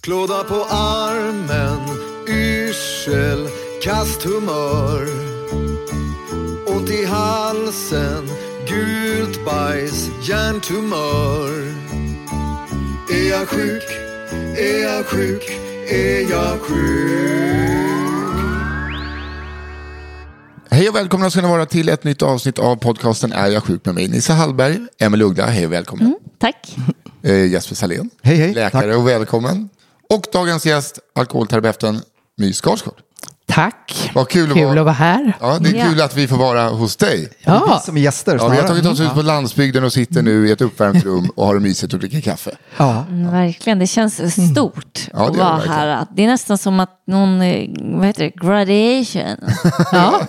Klåda på armen, yrsel, kasthumör. Ont i halsen, gult bajs, hjärntumör. Är jag sjuk? Är jag sjuk? Är jag sjuk? Hej och välkomna ska ni vara till ett nytt avsnitt av podcasten Är jag sjuk med mig? Nisse Hallberg, Emelie Uggla, hej och välkommen. Tack. Eh, Jesper Salén, Hej, hej. läkare Tack. och välkommen. Och dagens gäst, alkoholterapeuten My Skarsgård. Tack. Vad kul, Kul att att vara här. Ja, det är Ja. kul att vi får vara hos dig. Ja, Som gäster Ja, vi har tagit oss ut på landsbygden och sitter nu i ett uppvärmt rum och har det mysigt och dricker kaffe. Ja. Mm, verkligen. Det känns stort Ja, det att vara här. Det är nästan som att någon, eh, vad heter det, graduation. ja.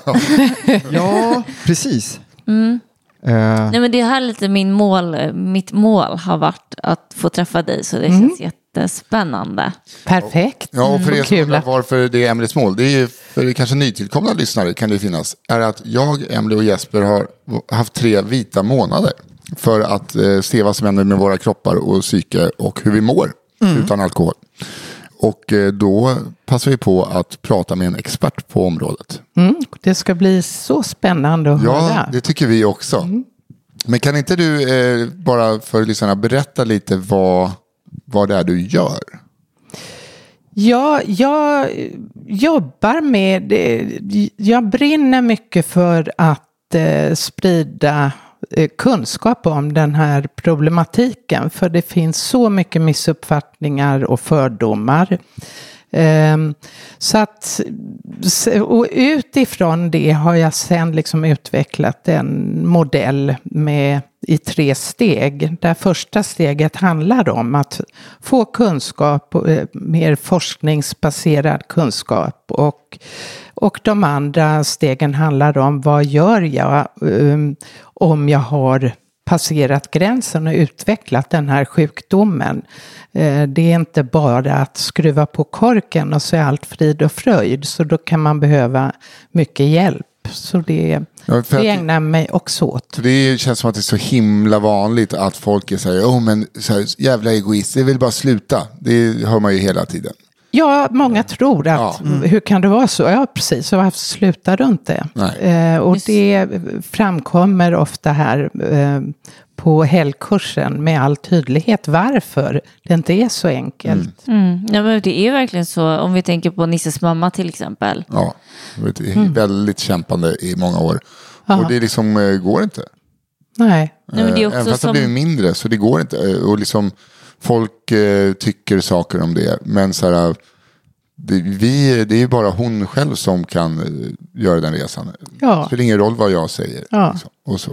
ja, precis. Mm. Eh, Nej, men det här är lite min mål, mitt mål har varit att få träffa dig så det Mm. känns jättespännande. perfekt. Ja, och för er Vad som undrar varför det är Emelies mål, det är ju för kanske nytillkomna lyssnare kan det finnas, är att jag, Emelie och Jesper har haft tre vita månader för att eh, se vad som händer med våra kroppar och psyke och hur vi mår utan alkohol. Och eh, då passar vi på att prata med en expert på området. Mm, det ska bli så spännande att Ja, höra. det tycker vi också. Men kan inte du eh, bara för lyssnarna berätta lite vad, vad det är du gör? Ja, jag jobbar med, jag brinner mycket för att eh, sprida eh, Eh, kunskap om den här problematiken. För det finns så mycket missuppfattningar och fördomar. Ehm, så att, och utifrån det har jag sen liksom utvecklat en modell med, i tre steg. Där första steget handlar om att få kunskap, eh, mer forskningsbaserad kunskap. Och, och de andra stegen handlar om vad gör jag ehm, om jag har passerat gränsen och utvecklat den här sjukdomen. Eh, Det är inte bara att skruva på korken och så är allt frid och fröjd. Så då kan man behöva mycket hjälp. Så det, Ja, det att- ägnar mig också åt. Det känns som att det är så himla vanligt att folk är så här, oh, men så här, jävla egoist, det vill bara sluta. Det hör man ju hela tiden. Ja, många tror att, hur kan det vara så? Ja, precis, och varför slutar du inte? Nej. Eh, och det framkommer ofta här eh, på helgkursen med all tydlighet varför det inte är så enkelt. Mm. Ja, men det är verkligen så, om vi tänker på Nisses mamma till exempel. Ja, det är väldigt kämpande i många år. Och det liksom eh, går inte. Nej. Nej, men det är Eh, också Även fast det har som- blivit mindre så det går inte. Eh, Och liksom folk eh, tycker saker om det. Men så här, det, vi, det är ju bara hon själv som kan eh, göra den resan. Ja. Det spelar ingen roll vad jag säger. Ja. Liksom. Och så.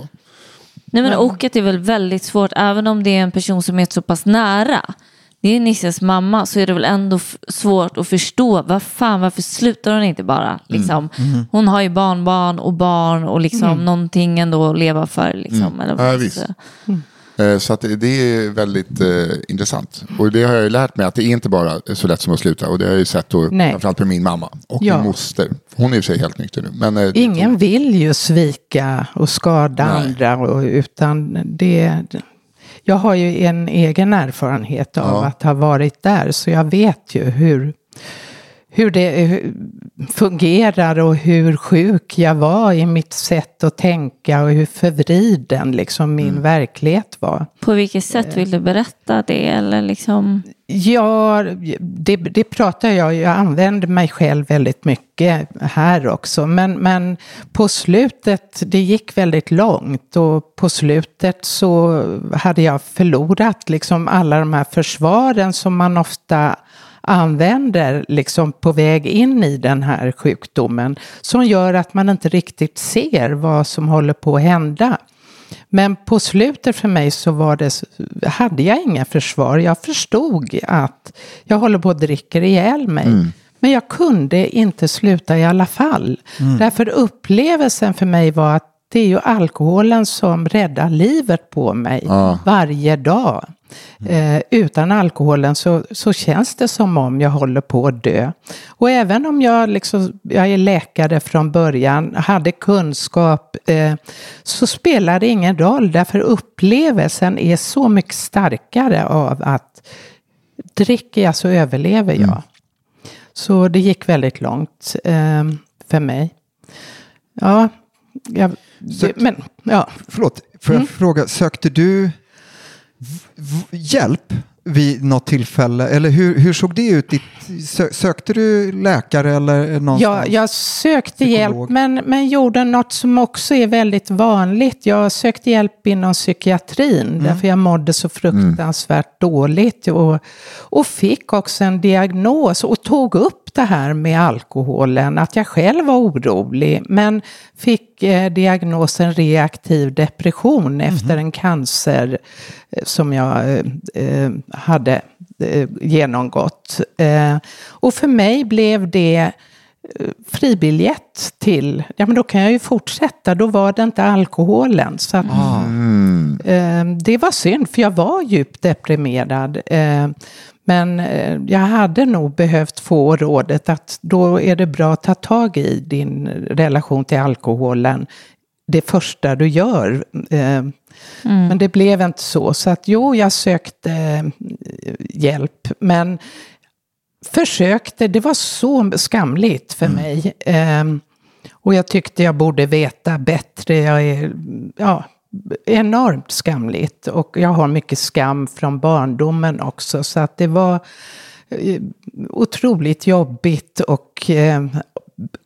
Nej, men och att det är väl väldigt svårt, även om det är en person som är så pass nära. Det är Nisses mamma, så är det väl ändå f- svårt att förstå, vad fan, varför slutar hon inte bara? Liksom. Hon har ju barnbarn och barn och liksom någonting ändå att leva för. Liksom, eller vad Ja, visst. Eh, Så att det- är väldigt eh, intressant. Och det har jag ju lärt mig att det är inte bara så lätt som att sluta. Och det har jag ju sett då, Nej. framförallt med min mamma och Ja. min moster. Hon är i sig helt nykter nu. Men, eh, Ingen vill ju svika och skada Nej. andra, och, utan det... Jag har ju en egen erfarenhet av Ja. att ha varit där, så jag vet ju hur, hur det fungerar och hur sjuk jag var i mitt sätt att tänka och hur förvriden liksom min Mm. verklighet var. På vilket sätt vill du berätta det? Eller liksom... Ja, det, det pratar jag Jag använder mig själv väldigt mycket här också. Men, men på slutet, det gick väldigt långt. Och på slutet så hade jag förlorat liksom alla de här försvaren som man ofta använder liksom på väg in i den här sjukdomen. Som gör att man inte riktigt ser vad som håller på att hända. Men på slutet för mig så var det, hade jag inga försvar. Jag förstod att jag håller på att dricka ihjäl mig. Men jag kunde inte sluta i alla fall. Därför upplevelsen för mig var att det är ju alkoholen som räddar livet på mig varje dag. Eh, utan alkoholen så, så känns det som om jag håller på att dö. Och även om jag, liksom, jag är läkare från början, hade kunskap, eh, så spelar det ingen roll. Därför upplevelsen är så mycket starkare av att dricker jag så överlever jag. Så det gick väldigt långt eh, för mig. Ja, jag, det, men ja. Förlåt, får jag fråga, sökte du hjälp vid något tillfälle? Eller hur, hur såg det ut? Sökte du läkare eller någonstans? Ja, jag sökte Psykolog. hjälp men, men gjorde något som också är väldigt vanligt. Jag sökte hjälp inom psykiatrin Mm. därför jag mådde så fruktansvärt dåligt. Och, och fick också en diagnos och tog upp det här med alkoholen. Att jag själv var orolig men fick eh, diagnosen reaktiv depression efter en cancer eh, som jag eh, eh, hade eh, genomgått. Och för mig blev det fribiljett till, ja men då kan jag ju fortsätta, då var det inte alkoholen. Så att, eh, det var synd, för jag var djupt deprimerad. Eh, men eh, jag hade nog behövt få rådet att då är det bra att ta tag i din relation till alkoholen det första du gör. Eh, Men det blev inte så. Så att jo, jag sökte eh, hjälp. Men försökte, det var så skamligt för mig. Ehm, och jag tyckte jag borde veta bättre. Jag är, ja, enormt skamligt. Och jag har mycket skam från barndomen också. Så att det var eh, otroligt jobbigt och eh,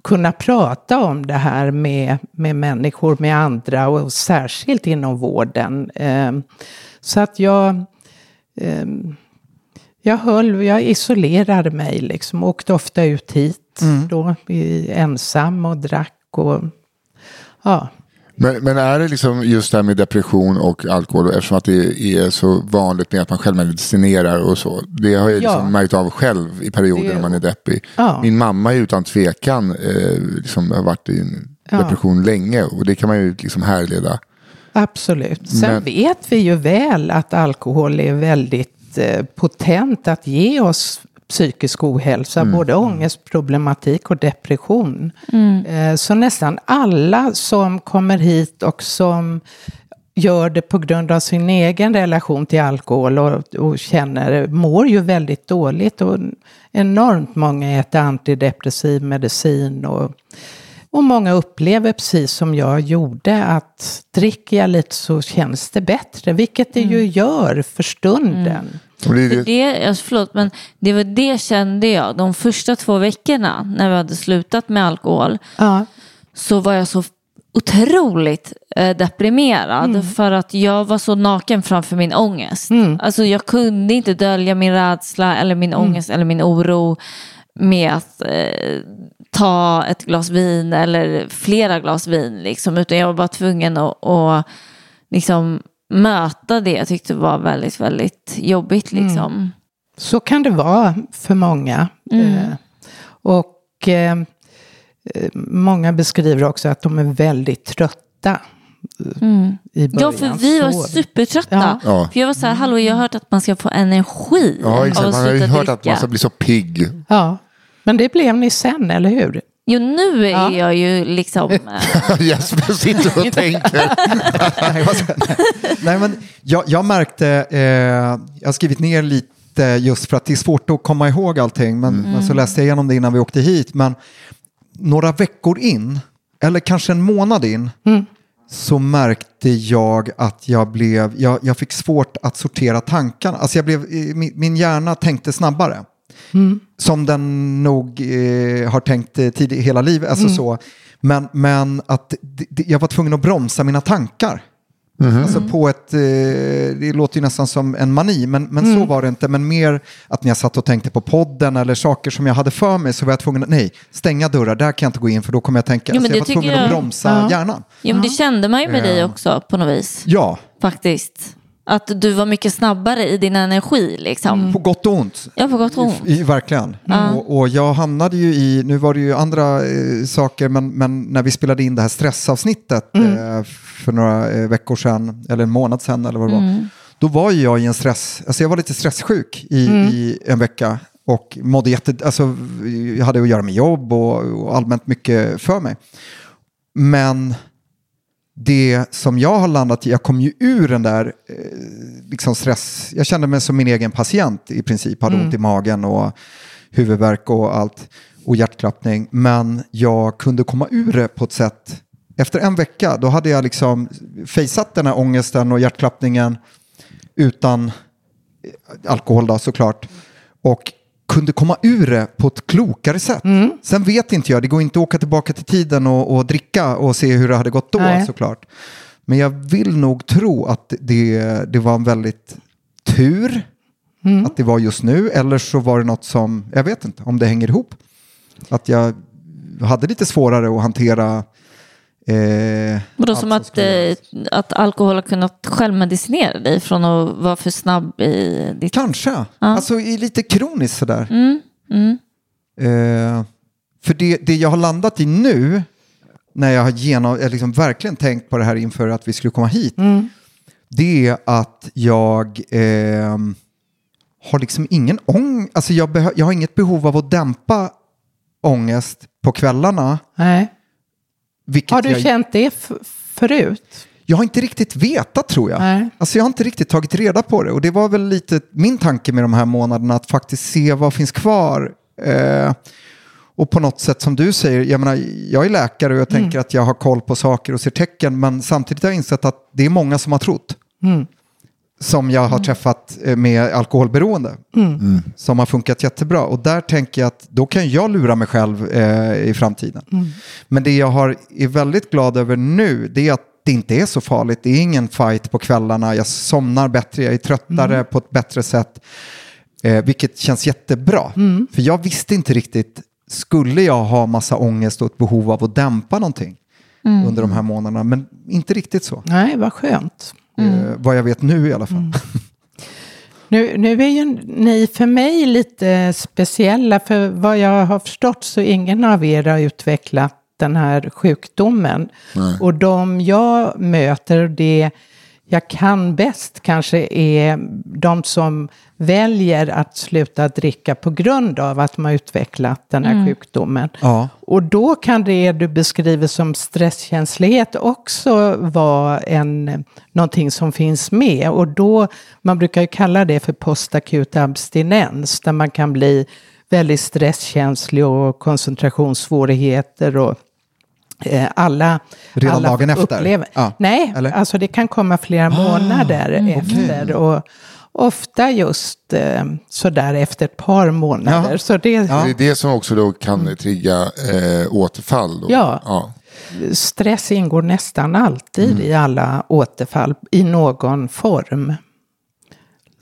kunna prata om det här med, med människor, med andra och särskilt inom vården. Eh, så att jag, eh, jag höll, jag isolerade mig liksom, åkte ofta ut hit då, i, ensam och drack och ja. Men, men är det liksom just det här med depression och alkohol eftersom att det är så vanligt med att man själv medicinerar och så. Det har jag Ja. liksom märkt av själv i perioder när man är deppig. Ja. Min mamma är utan tvekan eh, liksom har varit i en Ja. depression länge och det kan man ju liksom härleda. Absolut. Sen Men- vet vi ju väl att alkohol är väldigt eh, potent att ge oss psykisk ohälsa, både ångestproblematik och depression. Eh, så nästan alla som kommer hit och som gör det på grund av sin egen relation till alkohol och, och känner, mår ju väldigt dåligt. Och enormt många äter antidepressiv medicin och och många upplever precis som jag gjorde att dricker jag lite så känns det bättre. Vilket det ju gör för stunden. Det det, det, alltså, förlåt, men det var det kände jag. De första två veckorna när vi hade slutat med alkohol Ja. så var jag så otroligt eh, deprimerad för att jag var så naken framför min ångest. Alltså jag kunde inte dölja min rädsla eller min ångest eller min oro med att eh, ta ett glas vin eller flera glas vin. Liksom, utan jag var bara tvungen att, att liksom, möta det jag tyckte var väldigt, väldigt jobbigt. Liksom. Så kan det vara för många. Eh, och eh, eh, många beskriver också att de är väldigt trötta. i början. Ja, för vi var Så- supertrötta. Ja. Ja. För jag var så här, hallå jag har hört att man ska få energi Ja, av exakt. att Man har ju hört att man ska bli så pigg. Ja, men det blev ni sen, eller hur? Jo, nu är Ja. jag ju liksom... eh, Jesper sitter och tänker. Nej, men jag, jag märkte, eh, jag har skrivit ner lite just för att det är svårt att komma ihåg allting, men, men så läste jag igenom det innan vi åkte hit. Men några veckor in, eller kanske en månad in, så märkte jag att jag blev, jag, jag fick svårt att sortera tankarna. Alltså jag blev, min, min hjärna tänkte snabbare. Som den nog eh, har tänkt eh, tidigt, hela livet. Alltså så. Men, men att jag var tvungen att bromsa mina tankar. Alltså på ett, eh, det låter ju nästan som en mani, men, men så var det inte. Men mer att när jag satt och tänkte på podden eller saker som jag hade för mig så var jag tvungen att, nej, stänga dörrar, där kan jag inte gå in för då kommer jag tänka. Jo, men alltså jag var tvungen att jag- bromsa Ja. hjärnan. Jo, men det kände man ju med dig också på något vis. Ja, Faktiskt. Att du var mycket snabbare i din energi liksom. på gott och ont. Ja, på gott och ont. I, verkligen. Och, och jag hamnade ju i, nu var det ju andra eh, saker, men, men när vi spelade in det här stressavsnittet eh, för några eh, veckor sedan, eller en månad sedan eller vad det var, då var ju jag i en stress, alltså jag var lite stresssjuk i, i en vecka och mådde jätte, alltså jag hade att göra med jobb och, och allmänt mycket för mig. Men det som jag har landat i, jag kom ju ur den där eh, liksom stress, jag kände mig som min egen patient i princip, hade ont i magen och huvudvärk och allt och hjärtklappning. Men jag kunde komma ur det på ett sätt, efter en vecka, då hade jag liksom fejsat den här ångesten och hjärtklappningen utan eh, alkohol då såklart. Och kunde komma ur det på ett klokare sätt. Sen vet inte jag, det går inte att åka tillbaka till tiden och, och dricka och se hur det hade gått då Nej. såklart. Men jag vill nog tro att det, det var en väldigt tur att det var just nu. Eller så var det något som, jag vet inte om det hänger ihop. Att jag hade lite svårare att hantera eh, Vadå som att, eh, att alkohol har kunnat självmedicinera dig från att vara för snabb i ditt... Kanske. Alltså i lite kroniskt sådär. Mm, Eh, för det, det jag har landat i nu, när jag har genom, jag liksom verkligen tänkt på det här inför att vi skulle komma hit, det är att jag eh, har liksom ingen ångest, alltså jag, jag har inget behov av att dämpa ångest på kvällarna. Nej. Vilket Har du jag, känt det förut? jag har inte riktigt vetat tror jag. Nej. Alltså jag har inte riktigt tagit reda på det. Och det var väl lite min tanke med de här månaderna, att faktiskt se vad finns kvar. Eh, och på något sätt som du säger, jag menar, jag är läkare och jag tänker att jag har koll på saker och ser tecken, men samtidigt har jag insett att det är många som har trott. Som jag har träffat eh, med alkoholberoende. Som har funkat jättebra. Och där tänker jag att då kan jag lura mig själv eh, i framtiden. Men det jag har, är väldigt glad över nu, det är att det inte är så farligt. Det är ingen fight på kvällarna. Jag somnar bättre, jag är tröttare på ett bättre sätt. Eh, vilket känns jättebra. För jag visste inte riktigt, skulle jag ha massa ångest och ett behov av att dämpa någonting under de här månaderna? Men inte riktigt så. Nej, vad skönt. Eh, vad jag vet nu i alla fall. Nu, nu är ju ni för mig lite speciella, för vad jag har förstått så ingen av er har utvecklat den här sjukdomen. Och de jag möter, det jag kan bäst kanske är de som väljer att sluta dricka på grund av att de har utvecklat den här sjukdomen. Ja. Och då kan det du beskriver som stresskänslighet också vara en, någonting som finns med. Och då, man brukar ju kalla det för postakut abstinens, där man kan bli väldigt stresskänslig och koncentrationssvårigheter och alla, Redan alla dagen efter? upplever. Ja. Nej, Eller? Ah, alltså det kan komma flera månader mm, efter. Och ofta just eh, sådär efter ett par månader. Ja. Så det, Det är det som också då kan trigga eh, återfall. Då. Ja. ja. stress ingår nästan alltid Mm. i alla återfall i någon form.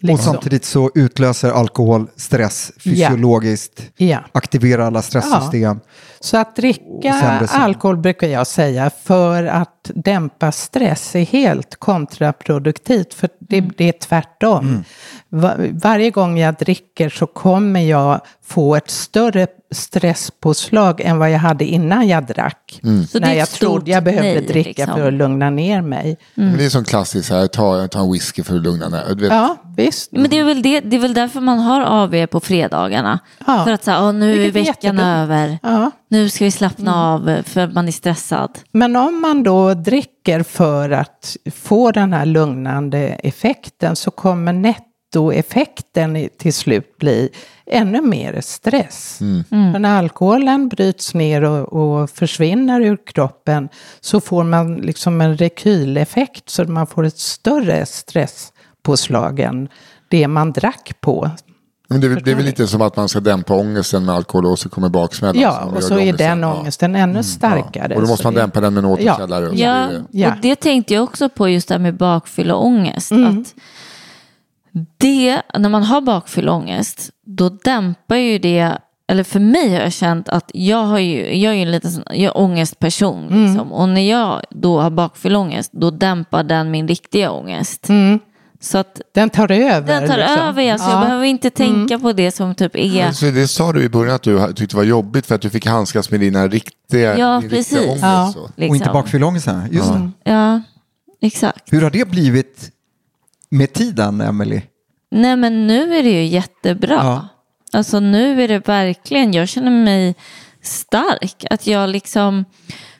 Och Liksom. samtidigt så utlöser alkohol stress fysiologiskt, Ja. aktiverar alla stresssystem. Så att Och dricka alkohol brukar jag säga för att dämpa stress är helt kontraproduktivt. För det, Mm. det är tvärtom. Va, varje gång jag dricker så kommer jag få ett större stresspåslag än vad jag hade innan jag drack. Så det är när jag trodde jag behövde nej, dricka liksom. för att lugna ner mig. Men det är som klassiskt, så här, ta, ta en whisky för att lugna ner. Vet, Ja, visst. Men det är, väl det, det är väl därför man har AV på fredagarna. Ja. För att säga, nu är Vilket är veckan jättebra. över. Ja. Nu ska vi slappna av för att man är stressad. Men om man då dricker för att få den här lugnande effekten så kommer nettoeffekten till slut bli ännu mer stress. För när alkoholen bryts ner och, och försvinner ur kroppen så får man liksom en rekyleffekt så att man får ett större stresspåslag än det man drack på. Men det, är väl- det är väl lite som att man ska dämpa ångesten med alkohol och så kommer baksmällan. Ja, och så är ångesten. den Ja. ångesten ännu starkare. Och då måste man det- dämpa den med en återställare. så Ja, blir det- Ja. och det tänkte jag också på just det här med bakfylleångest. Mm. Att det, när man har bakfylleångest, då dämpar ju det, eller för mig har jag känt att jag, har ju, jag är ju en liten sån, jag är ångestperson. Mm. Liksom. Och när jag då har bakfylleångest, då dämpar den min riktiga ångest. Så att Den tar över. den tar liksom. över, alltså, jag Ja. behöver inte tänka på det som typ är... Så det sa du i början att du tyckte var jobbigt för att du fick handskas med dina riktiga, Ja, din riktiga precis. ångest. Ja. Så. Liksom. Och inte bakfylleångesten. Just det. Ja, exakt. Hur har det blivit med tiden, Emily? Nej men nu är det ju jättebra. Ja. Alltså nu är det verkligen, jag känner mig stark. Att jag liksom,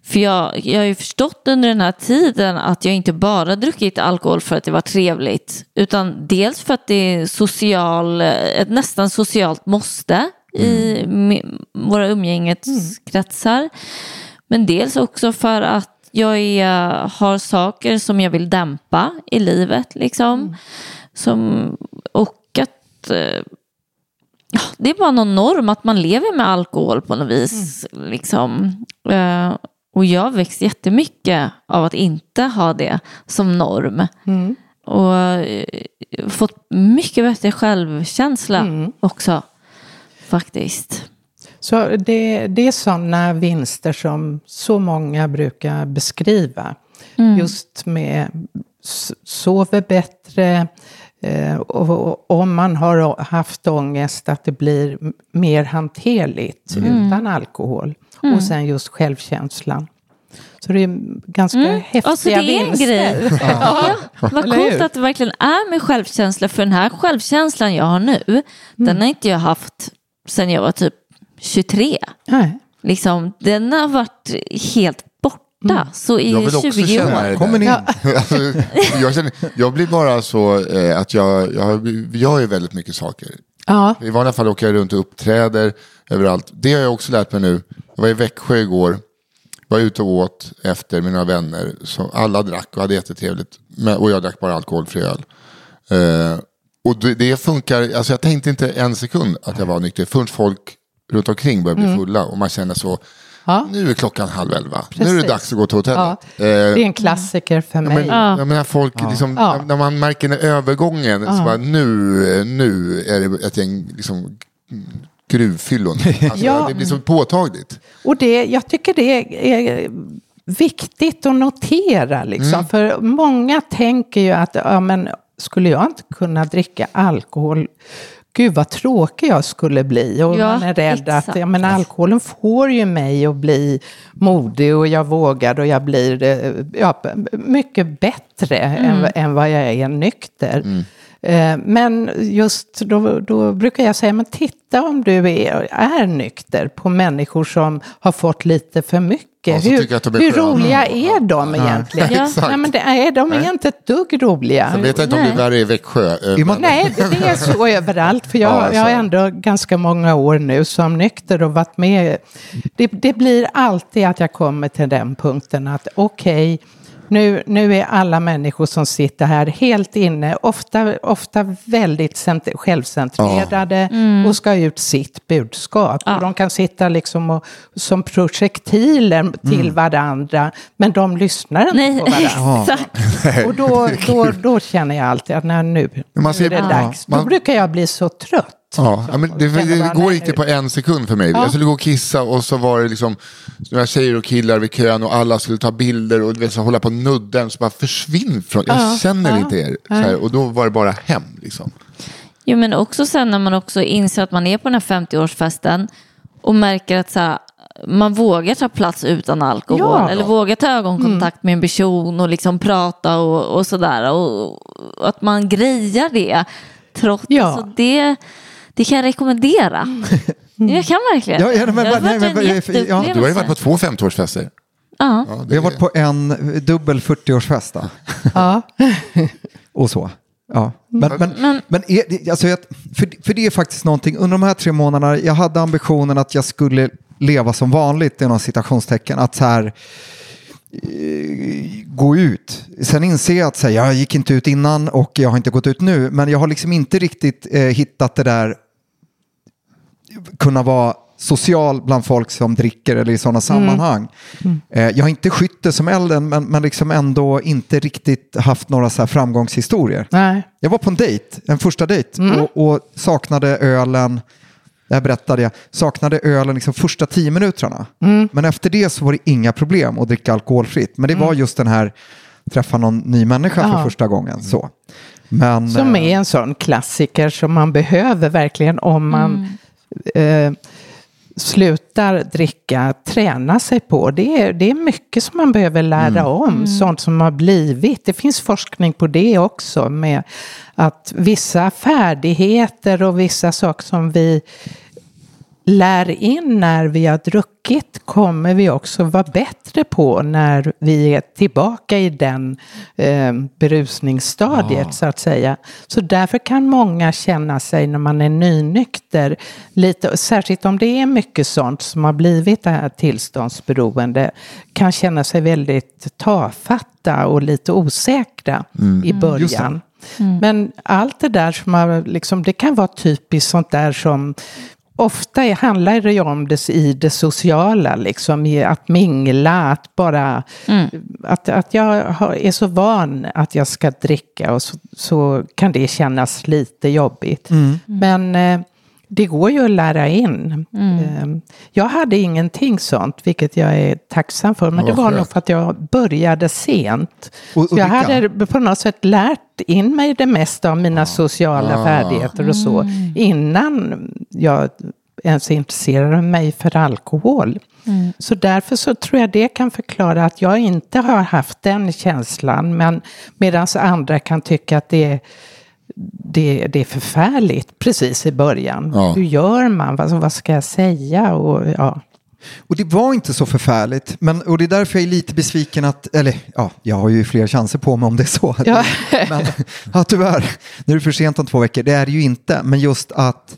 för jag, jag har ju förstått under den här tiden att jag inte bara druckit alkohol för att det var trevligt. Utan dels för att det är social, ett nästan socialt måste i mi- våra umgängeskretsar. Men dels också för att jag är, har saker som jag vill dämpa i livet. Liksom. Som, och att eh, det är bara någon norm att man lever med alkohol på något vis. Liksom. Eh, och jag växt jättemycket av att inte ha det som norm. Och eh, fått mycket bättre självkänsla också. Faktiskt. Så det, det är sådana vinster som så många brukar beskriva. Just med sover bättre, eh, och, och om man har haft ångest att det blir mer hanterligt utan alkohol. Och sen just självkänslan. Så det är ganska häftiga Alltså det är en vinster. grej. Ja, vad Eller coolt att det verkligen är med självkänsla. För den här självkänslan jag har nu, den har inte jag haft sedan jag var typ 23. Nej. Liksom, den har varit helt borta. Så i Jag vill också 20 känna år. Kommer ni? Alltså, jag, känner, jag blir bara så eh, att jag, jag gör ju väldigt mycket saker. Ja, I vanliga fall åker jag runt och uppträder överallt. Det har jag också lärt mig nu. Jag var i Växjö igår. Var ute och åt efter några vänner. Så alla drack och hade jättetrevligt. Men, och jag drack bara alkoholfri öl. Eh, och det, det funkar. Alltså jag tänkte inte en sekund att jag var nykter. Förrän folk runt omkring börjar bli fulla. Och man känner så. Ja. Nu är klockan halv elva. Nu är det Precis. dags att gå till hotellet. Ja. Eh, det är en klassiker för mig. men, ja. men när folk, liksom, Ja. när, man märker den övergången, så bara, nu, nu är det ett gäng liksom, gruvfyllon. Alltså, Ja. Det blir så påtagligt. Och det, jag tycker det är viktigt att notera. Liksom. Mm. För många tänker ju att ja, men, skulle jag inte kunna dricka alkohol, gud vad tråkig jag skulle bli. Och Ja, man är rädd exakt. att ja, men, alkoholen får ju mig att bli modig och jag vågar och jag blir eh, ja, mycket bättre än, än vad jag är nykter. Eh, Men just då, då brukar jag säga, men titta om du är, är nykter på människor som har fått lite för mycket. Hur jag hur roliga är de egentligen? Ja. Nej, men det är, de är inte ett dugg roliga. Jag vet inte om det är värre i Växjö. eh, men- Nej, det är så överallt. För jag, Ja, jag har ändå ganska många år nu som nykter och varit med. Det, det blir alltid att jag kommer till den punkten att okej, nu, nu är alla människor som sitter här helt inne, ofta, ofta väldigt cent- självcentrerade och ska ut sitt budskap. Och de kan sitta liksom och, som projektiler till varandra, men de lyssnar inte Nej, på varandra. exakt. Och då, då, då känner jag alltid att när nu, nu ser- är det Ja. dags. Då Man- brukar jag bli så trött. Ja, ja, men det, det, bara, går inte på en sekund för mig. Jag skulle gå och kissa och så var det liksom några tjejer och killar vid kön och alla skulle ta bilder och vet, så hålla på nudden. Så bara försvinn från, jag känner inte er. Här, och då var det bara hem liksom. Jo, men också sen när man också inser att man är på den här 50-årsfesten och märker att så här, man vågar ta plats utan alkohol Ja. eller vågar ta ögonkontakt med en person och liksom prata och, och sådär. Och, och att man grejar det. Trots, Ja. alltså det, det kan jag rekommendera. Jag kan verkligen. Ja, ja, men- det har nej, men- en ja. Du har ju varit på två 50-årsfester. Ja. Ja, det Vi har varit på en dubbel 40-årsfest då. Ja. och så. Ja. Men, men, men, Men- är, det- alltså, jag- för, för det är faktiskt någonting, under de här tre månaderna, jag hade ambitionen att jag skulle leva som vanligt, inom citationstecken, att så här, eh, gå ut. Sen inser jag att så här, jag gick inte ut innan och jag har inte gått ut nu, men jag har liksom inte riktigt eh, hittat det där kunna vara social bland folk som dricker eller i sådana sammanhang. Eh, jag har inte skytte som elden men, men liksom ändå inte riktigt haft några så här framgångshistorier. Nej. Jag var på en dejt, en första dejt och, och saknade ölen, det här berättade jag, saknade ölen liksom första tio minuterna. Men efter det så var det inga problem att dricka alkoholfritt. Men det var just den här, träffa någon ny människa för Ja. första gången. Så. Men, Som eh, är en sån klassiker som man behöver verkligen om man Mm. Eh, slutar dricka, träna sig på. Det är, det är mycket som man behöver lära Mm. om, sånt som har blivit. Det finns forskning på det också, med att vissa färdigheter och vissa saker som vi lär in när vi har druckit kommer vi också vara bättre på när vi är tillbaka i den eh, berusningsstadiet så att säga. Så därför kan många känna sig när man är nynykter, lite, särskilt om det är mycket sånt som har blivit det här tillståndsberoende, kan känna sig väldigt tafatta och lite osäkra i början. Men allt det där som har, liksom, det kan vara typiskt sånt där som Ofta handlar det ju om det i det sociala, liksom, i att mingla, att bara... Att, att jag är så van att jag ska dricka och så, så kan det kännas lite jobbigt. Men eh, det går ju att lära in. Eh, jag hade ingenting sånt, vilket jag är tacksam för. Men Ja, det var skönt. nog för att jag började sent. Och- och jag hade på något sätt lärt in mig det mesta av mina sociala Ah. färdigheter och så innan jag ens intresserade mig för alkohol. Så därför så tror jag det kan förklara att jag inte har haft den känslan. Men medan andra kan tycka att det är, det, det är förfärligt precis i början. Ja. Hur gör man? Vad, vad ska jag säga? Och, ja. Och det var inte så förfärligt. Men, och det är därför jag är lite besviken att, eller ja, jag har ju fler chanser på mig om det är så. Ja. Men ja, tyvärr, nu är det för sent om två veckor. Det är det ju inte. Men just att,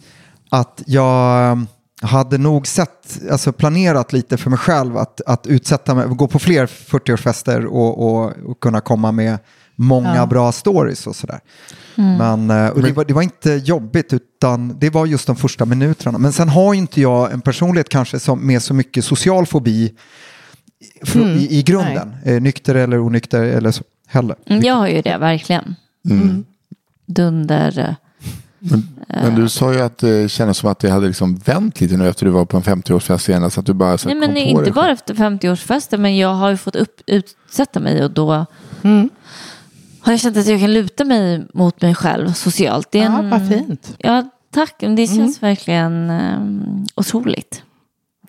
att jag hade nog sett, alltså planerat lite för mig själv att, att utsätta mig, gå på fler 40-årsfester och, och, och kunna komma med många Ja. bra stories och sådär. Men, eh, och det, var, det var inte jobbigt utan det var just de första minuterna. Men sen har ju inte jag en personlighet kanske som med så mycket social fobi fr- i, i grunden. Eh, nykter eller onykter eller så heller. Mm, Jag har ju det, verkligen. Mm. Dunder. eh, Men du sa ju att det kändes som att det hade liksom vänt lite nu efter du var på en 50-årsfest igen. Så att du bara så Nej, men inte bara efter 50-årsfesten, men jag har ju fått upp, utsätta mig och då har jag känt att jag kan luta mig mot mig själv socialt. Det är ja, en, vad fint. Ja, tack. Men Det känns verkligen um, otroligt.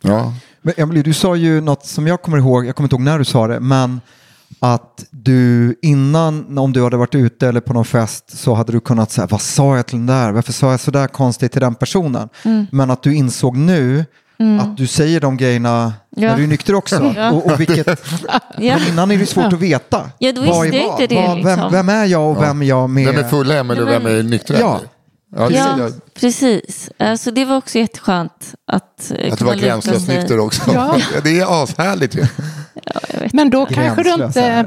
Ja. Men Emily, du sa ju något som jag kommer ihåg, jag kommer inte ihåg när du sa det, men att du innan, om du hade varit ute eller på någon fest så hade du kunnat säga, vad sa jag till den där? Varför sa jag sådär konstigt till den personen? Men att du insåg nu att du säger de grejerna Ja. när du är nykter också. Ja. Och, och vilket, Ja. Innan är det svårt att veta. Ja, då Vad visste är vad? inte det, Vad- liksom. Vem, vem är jag och vem är jag med? Vem är full Ja, men- vem är nykter Ja. Ja, det, Ja, precis. Eh, Så det var också jätteskönt att eh, att du var gränslöst nykter också. Ja. Ja. Det är ashärligt ju. Men då kanske du inte...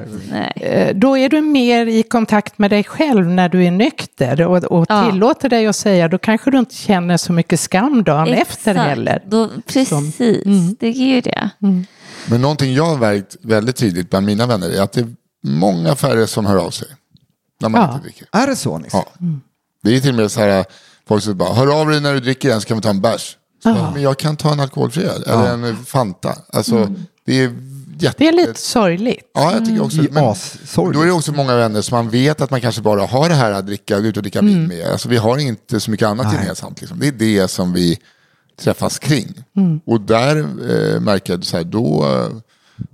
Då är du mer i kontakt med dig själv när du är nykter och, och Ja. tillåter dig att säga, då kanske du inte känner så mycket skam dagen efter Exakt. heller. Då, precis, det är ju det. Men någonting jag har märkt väldigt tydligt bland mina vänner är att det är många färre som hör av sig. När man Ja. inte dricker. Är det så? Nisse? Ja. Det är till och med så här, folk som bara, hör av dig när du dricker en så kan vi ta en bärs. Så, Men jag kan ta en alkoholfri öl, eller en Fanta. Alltså, det är jätte... Det är lite sorgligt. Ja, jag tycker också Mm. men. Då är det också många vänner som man vet att man kanske bara har det här att dricka, ut och dricka vin Mm. med. Alltså, vi har inte så mycket annat gemensamt. Liksom. Det är det som vi träffas kring. Mm. Och där eh, märker jag så här, då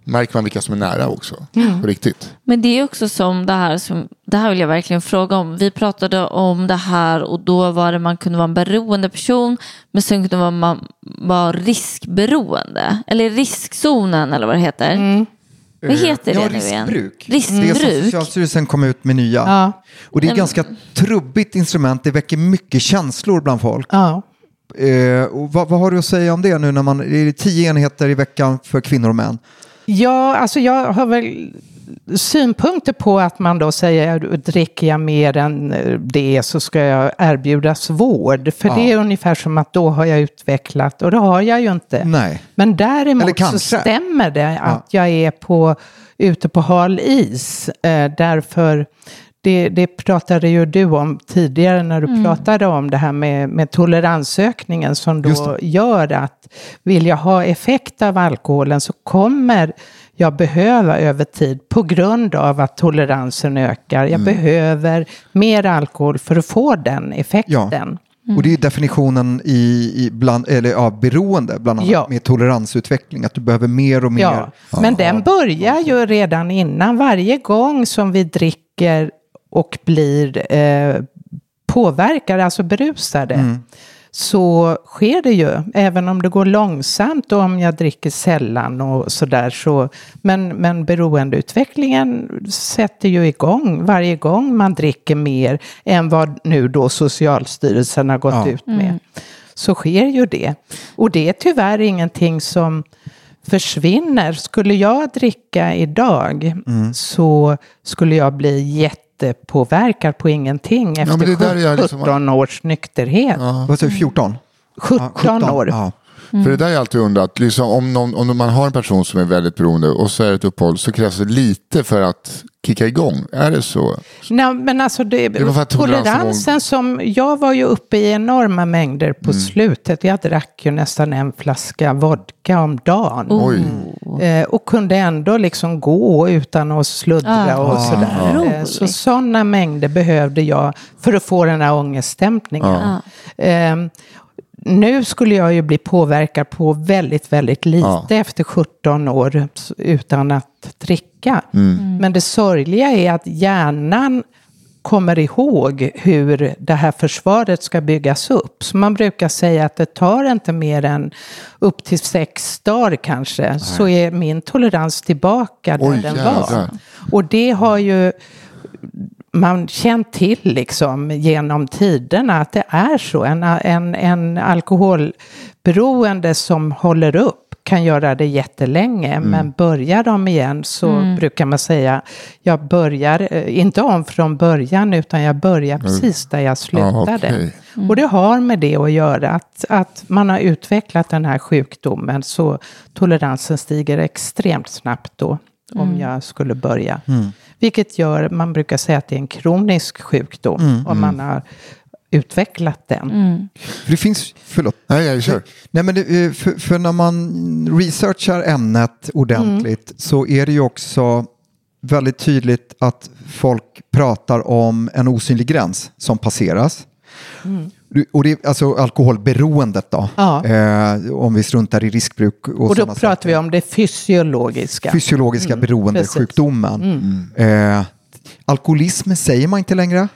märker man vilka som är nära också. Mm. På riktigt. Men det är också som det här som, det här vill jag verkligen fråga om. Vi pratade om det här och då var det man kunde vara en beroende person men sen kunde man vara riskberoende. Eller riskzonen eller vad det heter. Vad heter det ja, nu igen? riskbruk. Riskbruk. Det är som Socialstyrelsen kom ut med nya. Ja. Och det är ett ganska trubbigt instrument. Det väcker mycket känslor bland folk. Ja. Eh, och vad, vad har du att säga om det nu när man, det är tio enheter i veckan för kvinnor och män? Ja, alltså jag har väl synpunkter på att man då säger dricker jag mer än det så ska jag erbjudas vård. För det är ungefär som att då har jag utvecklat och det har jag ju inte. Nej. Men däremot så stämmer det att jag är på, ute på hal is. Eh, därför det, det pratade ju du om tidigare när du pratade om det här med, med toleransökningen som då gör att vill jag ha effekt av alkoholen så kommer jag behöva över tid på grund av att toleransen ökar. Jag behöver mer alkohol för att få den effekten. Och det är definitionen i, i bland, eller, av beroende, bland annat Ja. med toleransutveckling. Att du behöver mer och mer. Ja, men den börjar ju redan innan. Varje gång som vi dricker och blir eh, påverkade, alltså berusade, så sker det ju. Även om det går långsamt och om jag dricker sällan och sådär. Så, men, men beroendeutvecklingen sätter ju igång varje gång man dricker mer än vad nu då Socialstyrelsen har gått Ja. ut med. Så sker ju det. Och det är tyvärr ingenting som försvinner. Skulle jag dricka idag så skulle jag bli jättepåverkad på ingenting efter men det där är jag liksom- 17 års nykterhet. Vad säger du, 14? 17, år. Ja. För det där har jag alltid undrat, liksom, om, någon, om man har en person som är väldigt beroende och så är det ett uppehåll så krävs det lite för att kicka igång. Är det så? Nej, men alltså det, Det toleransen som, jag var ju uppe i enorma mängder på Mm. slutet. Jag drack ju nästan en flaska vodka om dagen. Oj. Eh, och kunde ändå liksom gå utan att sluddra Ah, och sådär. roligt. Eh, så sådana mängder behövde jag för att få den här ångestdämpningen. Eh, nu skulle jag ju bli påverkad på väldigt, väldigt lite Ja. efter 17 år utan att dricka. Mm. Men det sorgliga är att hjärnan kommer ihåg hur det här försvaret ska byggas upp. Så man brukar säga att det tar inte mer än upp till sex dagar kanske, så är min tolerans tillbaka där Oj, den jävlar. var. Och det har ju man känt till liksom genom tiderna att det är så. En, en, en alkoholberoende som håller upp kan göra det jättelänge, men börjar de igen så brukar man säga, jag börjar, eh, inte om från början, utan jag börjar precis där jag slutade. okej. Och det har med det att göra, att, att man har utvecklat den här sjukdomen så toleransen stiger extremt snabbt då, om jag skulle börja. Vilket gör, man brukar säga att det är en kronisk sjukdom, om man har utvecklat den. För det finns, förlåt. Nej, jag kör. Nej, men det, eh, för, för när man researchar ämnet ordentligt så är det ju också väldigt tydligt att folk pratar om en osynlig gräns som passeras. Och det alltså alkoholberoendet då, Ja. eh, om vi struntar i riskbruk och, Och då pratar saker. vi om det fysiologiska. Fysiologiska beroendesjukdomen. Eh, alkoholism säger man inte längre.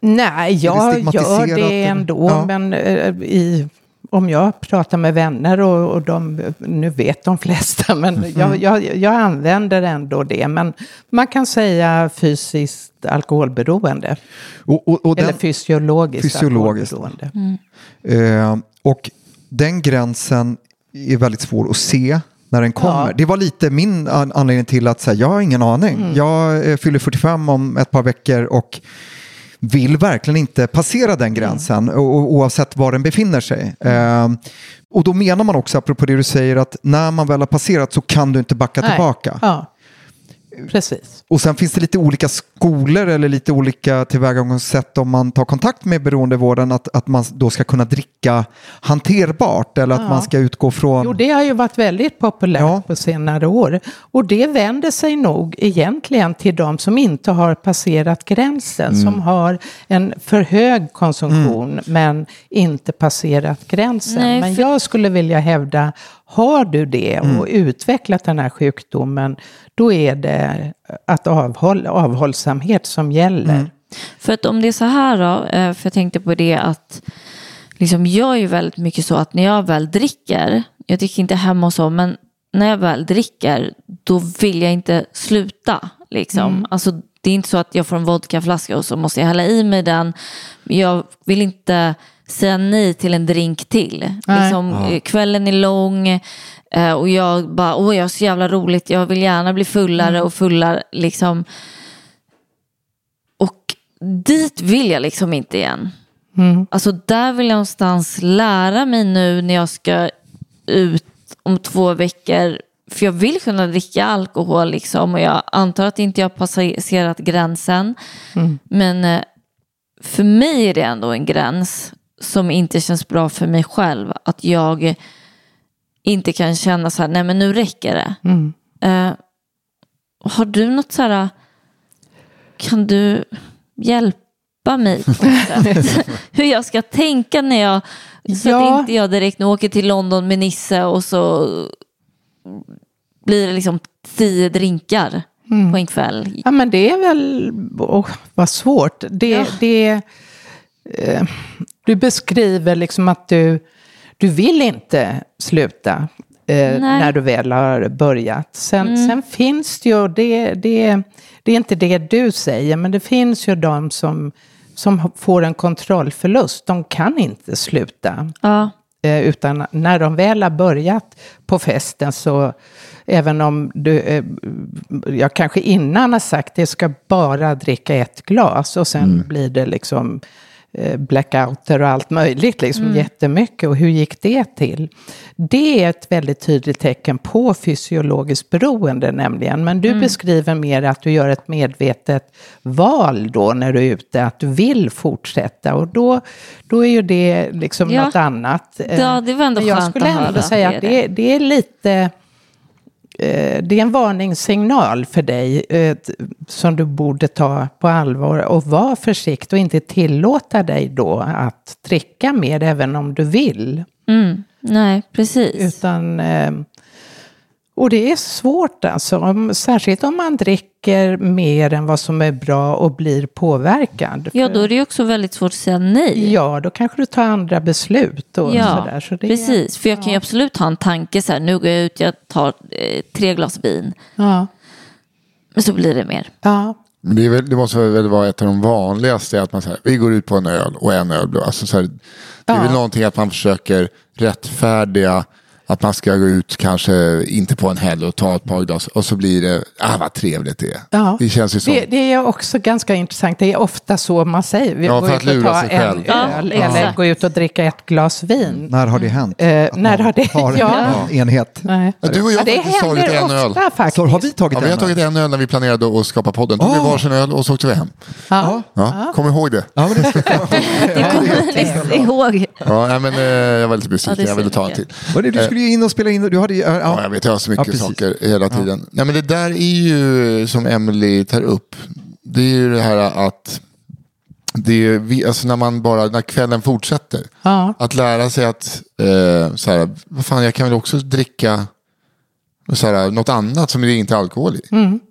Nej, jag gör det ändå, Ja. men eh, i, om jag pratar med vänner och, och de, nu vet de flesta, men Mm. jag, jag, jag använder ändå det. Men man kan säga fysiskt alkoholberoende, Och, och, och eller den, fysiologiskt, Fysiologiskt. alkoholberoende. eh, och den gränsen är väldigt svår att se när den kommer. Ja. Det var lite min an- anledning till att säga, jag har ingen aning. Mm. Jag eh, fyller 45 om ett par veckor och vill verkligen inte passera den gränsen Mm. o- o- oavsett var den befinner sig. Eh, och då menar man också, apropå det du säger, att när man väl har passerat så kan du inte backa Nej. tillbaka. Ja. Precis. Och sen finns det lite olika skolor eller lite olika tillvägagångssätt om man tar kontakt med beroendevården att, att man då ska kunna dricka hanterbart eller att Ja. man ska utgå från... Jo, det har ju varit väldigt populärt Ja. på senare år. Och det vänder sig nog egentligen till de som inte har passerat gränsen, Mm. som har en för hög konsumtion men inte passerat gränsen. Nej, men för- jag skulle vilja hävda, har du det Mm. och utvecklat den här sjukdomen, då är det att avhåll, avhållsamhet som gäller. Mm. För att om det är så här då, eh, för jag tänkte på det att liksom jag är ju väldigt mycket så att när jag väl dricker, jag dricker inte hemma och så, men när jag väl dricker då vill jag inte sluta. Liksom. Alltså, det är inte så att jag får en vodkaflaska och så måste jag hälla i mig den. Jag vill inte säga nej till en drink till. Liksom, Kvällen är lång eh, och jag bara, åh jag har så jävla roligt, jag vill gärna bli fullare och fullare. Liksom. Och dit vill jag liksom inte igen. Alltså där vill jag någonstans lära mig nu när jag ska ut om två veckor. För jag vill kunna dricka alkohol liksom och jag antar att inte jag har passerat gränsen. Men eh, för mig är det ändå en gräns som inte känns bra för mig själv. Att jag inte kan känna så här, nej men nu räcker det. Eh, har du något så här, kan du hjälpa mig? Hur jag ska tänka när jag, så Ja. att inte jag direkt nu åker till London med Nisse och så blir det liksom tio drinkar på en kväll. Ja, men det är väl, åh, vad svårt. Det, Ja. det, eh, du beskriver liksom att du, du vill inte sluta eh, när du väl har börjat. Sen, sen finns det ju, det, det, det är inte det du säger, men det finns ju de som, som får en kontrollförlust. De kan inte sluta. Ja. Eh, Utan när de väl har börjat på festen så, även om du, eh, jag kanske innan har sagt det ska bara dricka ett glas och sen blir det liksom blackouter och allt möjligt, liksom jättemycket. Och hur gick det till? Det är ett väldigt tydligt tecken på fysiologiskt beroende nämligen. Men du beskriver mer att du gör ett medvetet val då när du är ute, att du vill fortsätta. Och då, då är ju det liksom Ja. något annat. Eh, Ja, det var ändå Men jag skönt skulle att ändå höra. säga att det, det är lite... eh, Det är en varningssignal för dig eh, som du borde ta på allvar och vara försiktig och inte tillåta dig då att dricka mer även om du vill. Mm. Nej, precis. Utan, eh, och det är svårt alltså, om, särskilt om man dricker mer än vad som är bra och blir påverkad. Ja, då är det ju också väldigt svårt att säga nej. ja, då kanske du tar andra beslut och Ja, sådär. Så det, precis. För jag kan ju absolut ha en tanke så här, nu går jag ut, jag tar eh, tre glas vin. Ja, Men så blir det mer. ja. Men det, är väl, det måste väl vara ett av de vanligaste att man säger vi går ut på en öl och en öl. Alltså, så här, det är Ja. väl någonting att man försöker rättfärdiga att man ska gå ut kanske inte på en helg och ta ett par glas och så blir det, ah vad trevligt det är. Ja. Det känns ju som. Det, det är också ganska intressant. Det är ofta så man säger. Vi Ja, går för att och lura ta sig en själv. Ja, öl eller gå ut och dricka ett glas vin. När har det hänt? Eh, när har det- har ja. en enhet? Nej. Ja, du och jag Ja, har det faktiskt tagit en öl. ofta faktiskt. Så har vi tagit Ja, vi har en? tagit en öl när vi planerade att skapa podden. Tog vi Oh. varsin öl och så åkte vi hem. Ja. Ja, Kom ihåg det. Ja, men det ska kommer ni ihåg. Ja, men, eh, jag var lite besviken, Ja, jag ville ta en till. Skulle ju in och spela in, du hade ju... Ja, Ja, jag vet, jag har så mycket Ja, saker hela tiden. Nej, men det där är ju som Emily tar upp. Det är ju det här att det är, vi- alltså när man bara, när kvällen fortsätter. Ja. Att lära sig att, eh, så här, vad fan jag kan väl också dricka så här, något annat som det inte är alkohol i.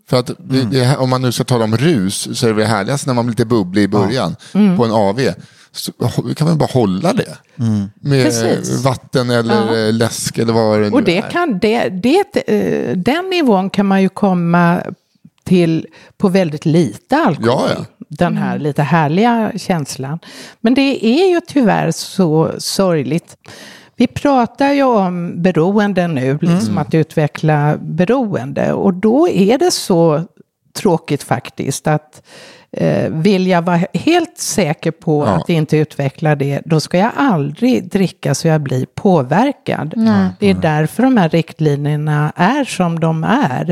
För att det, det, om man nu ska tala om rus så är det väl härligast när man blir lite bubblig i början på en AV. Så kan man bara hålla det. Med Precis. vatten eller eh, läsk eller vad det nu Och det är. kan, det, det, eh, den nivån kan man ju komma till på väldigt lite alkohol. Ja, ja. Den här lite härliga känslan. Men det är ju tyvärr så sorgligt. Vi pratar ju om beroende nu, liksom att utveckla beroende. Och då är det så tråkigt faktiskt att eh, vill jag vara helt säker på Ja. att inte utveckla det, då ska jag aldrig dricka så jag blir påverkad. Det är därför de här riktlinjerna är som de är.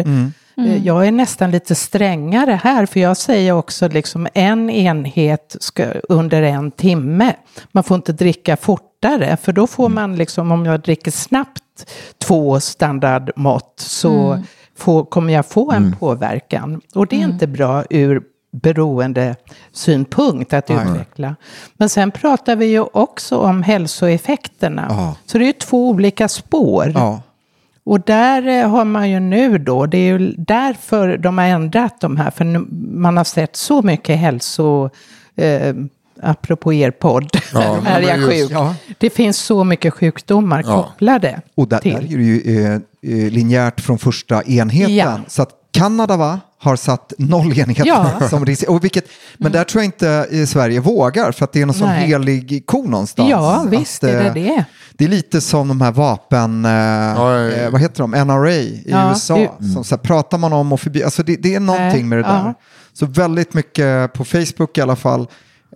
Eh, Jag är nästan lite strängare här, för jag säger också liksom en enhet ska, under en timme. Man får inte dricka fortare, för då får man liksom, om jag dricker snabbt två standardmått, så får, kommer jag få en påverkan. Och det är inte bra ur beroendesynpunkt att utveckla. Men sen pratar vi ju också om hälsoeffekterna. Ja. Så det är ju två olika spår. Ja. Och där eh, har man ju nu då, det är ju därför de har ändrat de här, för man har sett så mycket hälso... Eh, apropå er podd, Ja, är jag just- sjuk. ja. Det finns så mycket sjukdomar Ja. kopplade Och där, till. där är det ju eh, eh, linjärt från första enheten. Så att Kanada va, har satt noll enheter Ja. som risk. Och vilket, men där tror jag inte eh, Sverige vågar för att det är någon sån helig ko någonstans. Ja, visst Att, är det eh, det. Det är lite som de här vapen, eh, eh, vad heter de, NRA i Ja, USA. det- Som så här, pratar man om och förbi, alltså det, det är någonting Nej, med det där. ja. Så väldigt mycket på Facebook i alla fall.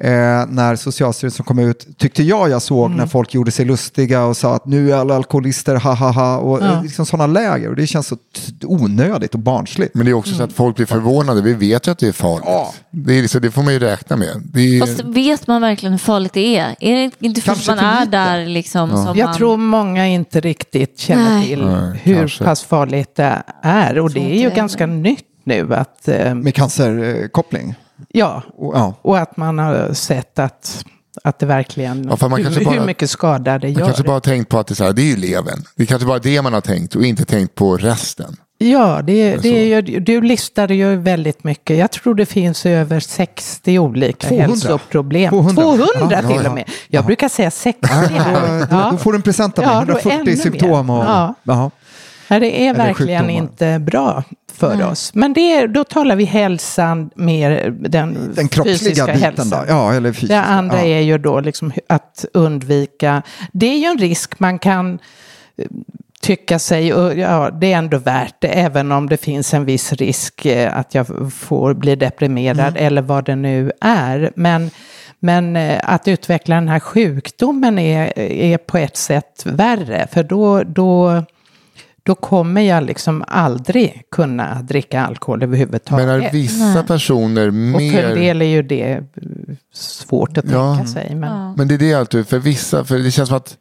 Eh, när Socialstyrelsen kom ut tyckte jag jag såg Mm. när folk gjorde sig lustiga och sa att nu är alla alkoholister, ha ha ha. Och Ja. eh, liksom sådana läger. Och det känns så onödigt och barnsligt. Men det är också så att folk blir förvånade. Vi vet ju att det är farligt. Det, är liksom, det får man ju räkna med. Det är, Fast vet man verkligen hur farligt det är? Är det inte först man är lite. där liksom som Jag man... tror många inte riktigt känner Nej. till Nej, hur kanske. pass farligt det är. Och det är ju det. ganska nytt nu att, eh, Med cancerkoppling. Ja, Och, ja. och att man har sett att, att det verkligen, Ja, man hur, kanske hur bara- mycket skada det man gör. kanske bara har tänkt på att det är, så här, det är ju levern. Det är kanske bara det man har tänkt och inte tänkt på resten. Ja, det, det är ju, du listade ju väldigt mycket. Jag tror det finns över 60 olika 200. hälsoproblem. 200. 200, Ja, till ja, ja. och med. Jag brukar säga 60 Då, här. då, får du en present av mig, Ja, då 140 ännu mer. symptom. Och, Ja. Nej, det är verkligen inte bra för oss. Men det, är- då talar vi hälsan mer den, Den fysiska hälsan. då? Ja, eller fysiska. Det andra ja. är ju då liksom att undvika, det är ju en risk man kan eh, tycka sig, och ja det är ändå värt det, även om det finns en viss risk eh, att jag får bli deprimerad Mm. eller vad det nu är. Men, men eh, att utveckla den här sjukdomen är, är på ett sätt värre, för då, då, då kommer jag liksom aldrig kunna dricka alkohol överhuvudtaget. Men är vissa personer Och för en mer... del är ju det eh, svårt att Ja. tänka sig. Men... Men det är det alltid, för vissa, för det känns som att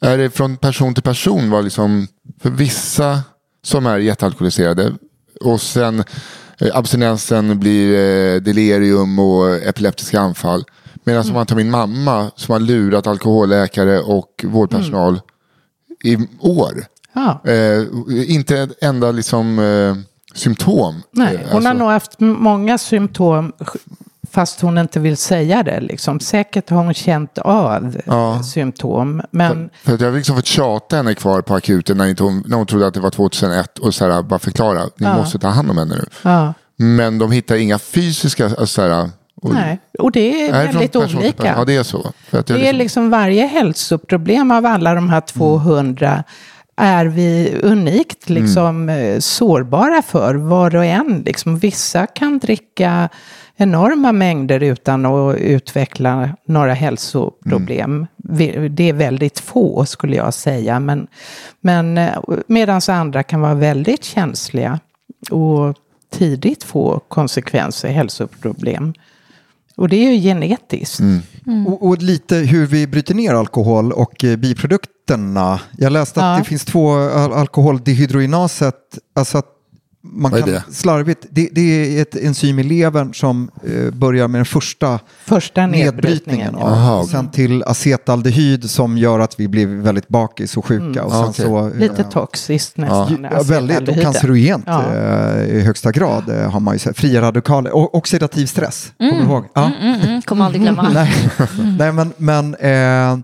är det från person till person var liksom, för vissa som är jättealkoholiserade och sen eh, abstinensen blir eh, delirium och epileptiska anfall. Medan Mm. om man tar min mamma som har lurat alkoholläkare och vårdpersonal i år. Ja. Eh, inte ett enda liksom, eh, symptom. Nej, Eh, hon har alltså- nog haft många symptom fast hon inte vill säga det. Liksom. Säkert har hon känt av Ja. eh, symptom. Men För att jag har liksom fått tjata henne kvar på akuten när, inte hon, när hon trodde att det var 2001 och så här, bara förklara, ni Ja. måste ta hand om henne nu. ja, Men de hittar inga fysiska, alltså så här, och, nej. Och det är väldigt person olika. Ja, det är så. För Det är liksom varje hälsoproblem av alla de här 200 är vi unikt liksom, eh, sårbara för, var och en. Liksom, vissa kan dricka enorma mängder utan att utveckla några hälsoproblem. Vi- Det är väldigt få skulle jag säga, men, men medan andra kan vara väldigt känsliga och tidigt få konsekvenser, hälsoproblem. Och det är ju genetiskt. Och, och lite hur vi bryter ner alkohol och eh, biprodukterna. Jag läste att Ja. det finns två al alkoholdehydrogenaset, alltså att man Vad är kan det? slarvigt, det, det är ett enzym i levern som eh, börjar med den första Första nedbrytningen. nedbrytningen. Ja. Aha, okej. Sen till acetaldehyd som gör att vi blir väldigt bakis och sjuka. Och sen Ja, okej. så, eh, Mm. Lite toxiskt nästan. Ja, väldigt, och cancerogent Ja. eh, i högsta grad eh, har man ju sett. Fria radikaler och oxidativ stress, kommer du ihåg? Ja. Mm, mm, kommer aldrig glömma. Nej, Nej men, men eh,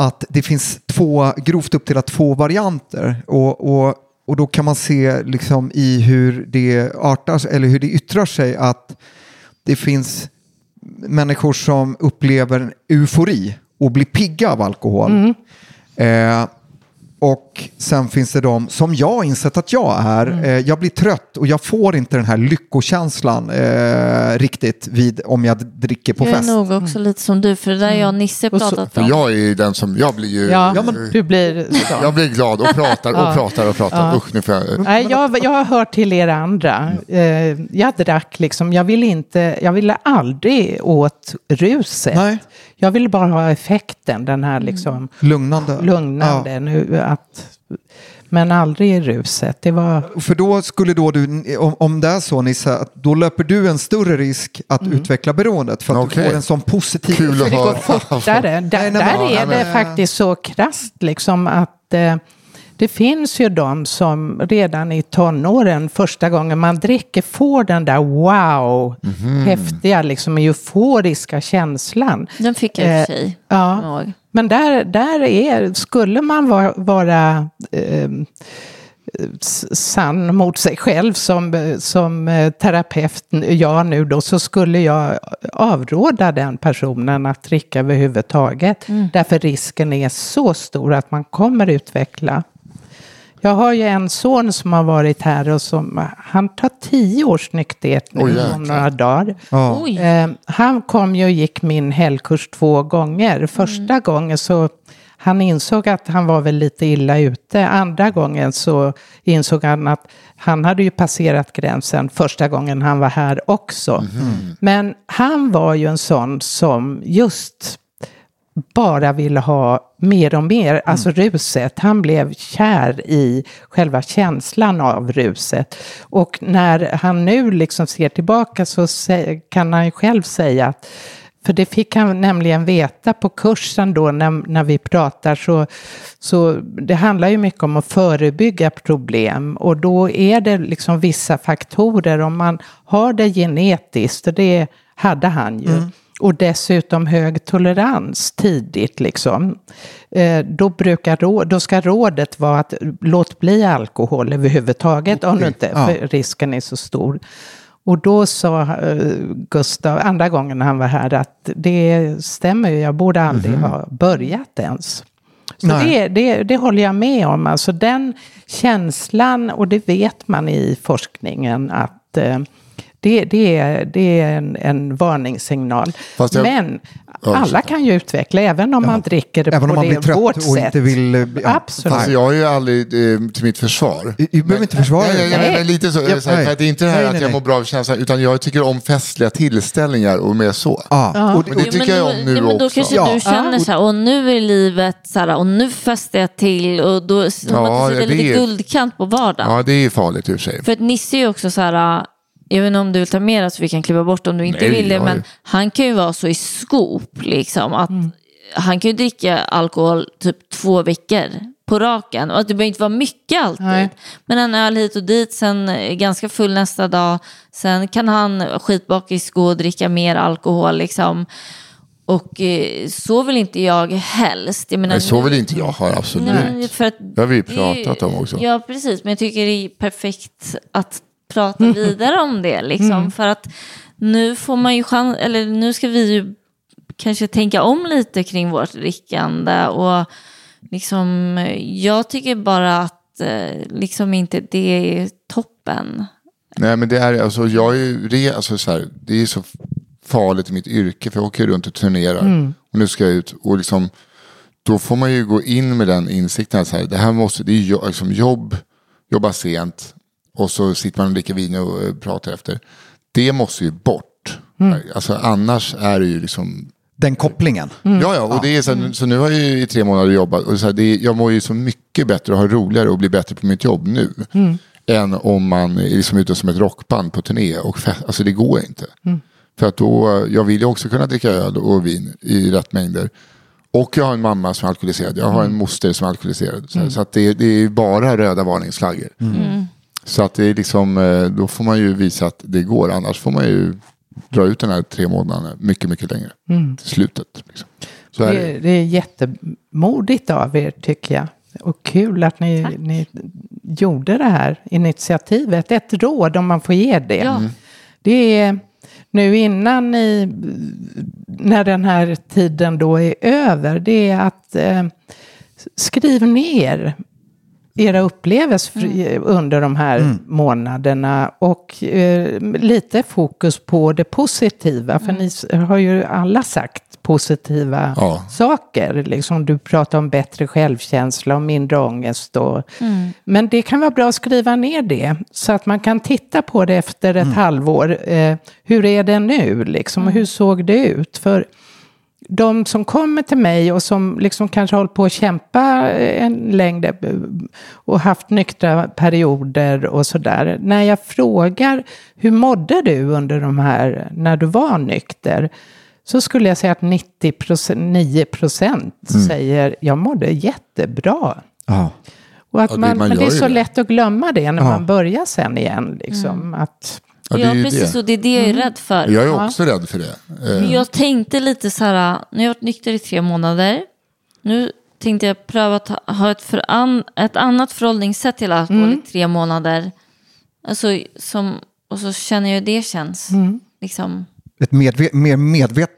att det finns två, grovt uppdelat två varianter. Och, och, och då kan man se liksom i hur det artar eller hur det yttrar sig att det finns människor som upplever en eufori och blir pigga av alkohol. Eh, och Och sen finns det de som jag har insett att jag är. Mm. Eh, jag blir trött och jag får inte den här lyckokänslan eh, riktigt vid, om jag dricker på jag är fest. nog också lite som du, för det där jag och Nisse Och så- pratat För om. jag är ju den som, jag blir ju... Ja, Ja, men- du blir så. Jag blir glad och pratar och pratar och pratar. Usch, nu får jag... Nej, jag, jag har hört till er andra. Eh, jag drack liksom, jag ville inte, jag ville aldrig åt ruset. Nej. Jag ville bara ha effekten, den här liksom Lugnande. lugnande. Nu, att, men aldrig i ruset. Det var. För då skulle då du, om, om det är så Nisse, att då löper du en större risk att utveckla beroendet för att Okej. du får en sån positiv Kul för att det går höra. fortare. Där, där är det faktiskt så krasst liksom att eh, det finns ju de som redan i tonåren, första gången man dricker, får den där wow, Mhm. häftiga, liksom euforiska känslan. Den fick jag i och för Eh, sig. Ja. Men där, där är, skulle man vara, vara eh, sann mot sig själv som, som eh, terapeut, jag nu då, så skulle jag avråda den personen att dricka överhuvudtaget. Därför risken är så stor att man kommer utveckla. Jag har ju en son som har varit här och som, han tar tio års nykterhet nu jäklar. om några dagar. Ja. Oj. Eh, han kom ju och gick min helgkurs två gånger. Första gången så han insåg att han var väl lite illa ute. Andra gången så insåg han att han hade ju passerat gränsen första gången han var här också. Men han var ju en sån som just bara ville ha mer och mer, alltså ruset. Han blev kär i själva känslan av ruset. Och när han nu liksom ser tillbaka så kan han ju själv säga att för det fick han nämligen veta på kursen då när, när vi pratar så, så det handlar ju mycket om att förebygga problem. Och då är det liksom vissa faktorer. Om man har det genetiskt och det hade han ju och dessutom hög tolerans tidigt liksom. Eh, då, brukar då ska rådet vara att låt bli alkohol överhuvudtaget om du inte, Ja. för risken är så stor. Och då sa eh, Gustav, andra gången han var här, att det stämmer ju, jag borde aldrig ha börjat ens. Så det, det, det håller jag med om. Alltså den känslan, och det vet man i forskningen, att eh, det, det, är, det är en, en varningssignal. Jag- Men Ja, alla kan ju utveckla, även om man dricker det Även på om man det, blir trött vårt och sätt. inte vill... ja, Absolut. Fast jag är ju aldrig, eh, till mitt försvar. Du behöver inte försvara Nej, nej, dig. nej, men lite så. Ja, så här, nej. det är inte det här Nej, att nej, jag nej. mår bra av känslan, utan jag tycker om festliga tillställningar och mer så. Ja. Och, det Jo, tycker jag om nu ja, men då också. kanske Ja. du känner så här, och nu är livet så här, och nu festar jag till och då ja, Ja, man det lite guldkant på vardagen. Ja, det är ju farligt i och för sig. För att Nisse är ju också så här, jag vet inte om du vill ta med det så vi kan klippa bort om du inte Nej, vill det, men han kan ju vara så i skop liksom att han kan ju dricka alkohol typ två veckor på raken. Och att det behöver inte vara mycket alltid. Nej. Men en öl hit och dit, sen ganska full nästa dag. Sen kan han skitbakis gå och dricka mer alkohol liksom. Och eh, så vill inte jag helst. Jag menar, Nej, så vill inte jag ha absolut. Nej, för att Det har vi pratat om också. Ja, precis. Men jag tycker det är perfekt att prata vidare om det. Liksom, För att nu får man ju chans, eller nu ska vi ju kanske tänka om lite kring vårt drickande. Och liksom, jag tycker bara att eh, liksom inte det är toppen. Nej, men det är alltså, jag är ju re, alltså, så här, det är så farligt i mitt yrke, för jag åker runt och turnerar. Och nu ska jag ut och liksom, då får man ju gå in med den insikten att så här, det här måste, det är liksom jobb, jobba sent och så sitter man och dricker vin och eh, pratar efter. Det måste ju bort. Alltså annars är det ju liksom Den kopplingen. Ja, ja, och det är så, här, så nu har jag ju i tre månader jobbat och så här, det är, jag mår ju så mycket bättre och har roligare och blir bättre på mitt jobb nu. Än om man är liksom ute som ett rockband på turné. Och alltså det går inte. För att då, jag vill ju också kunna dricka öl och vin i rätt mängder. Och jag har en mamma som är alkoholiserad. Jag har en moster som är alkoholiserad. Så, här, så att det, det är bara röda varningsflaggor. Så att det är liksom, eh, då får man ju visa att det går. Annars får man ju dra ut den här tre månaderna mycket, mycket längre. Till slutet. Liksom. Så är det. Det, det är jättemodigt av er tycker jag. Och kul att ni, ni gjorde det här initiativet. Ett råd om man får ge det. Ja. Det är nu innan ni, när den här tiden då är över, det är att eh, skriv ner era upplevelser Mm. under de här månaderna och eh, lite fokus på det positiva. För ni s- har ju alla sagt positiva Ja. saker. Liksom, du pratar om bättre självkänsla och mindre ångest. Och, Men det kan vara bra att skriva ner det så att man kan titta på det efter ett halvår. Eh, hur är det nu? Liksom, och hur såg det ut? För de som kommer till mig och som liksom kanske hållit på att kämpa en längre och haft nyktra perioder och sådär. När jag frågar hur mådde du under de här, när du var nykter? Så skulle jag säga att 99 procent säger jag mådde jättebra. Ja. Och att Ja, det- man, man men det är så det. lätt att glömma det när Ja. man börjar sen igen. Liksom, att, Ja, Ja, precis. det. Och det är det jag är rädd för. Jag är också rädd för det. Eh, Men Jag tänkte lite så här, nu har jag varit nykter i tre månader. Nu tänkte jag pröva att ha- ett, för an, ett annat förhållningssätt till alkohol i tre månader. Alltså, som, och så känner jag hur det känns. Liksom, Ett medve- mer medvetet.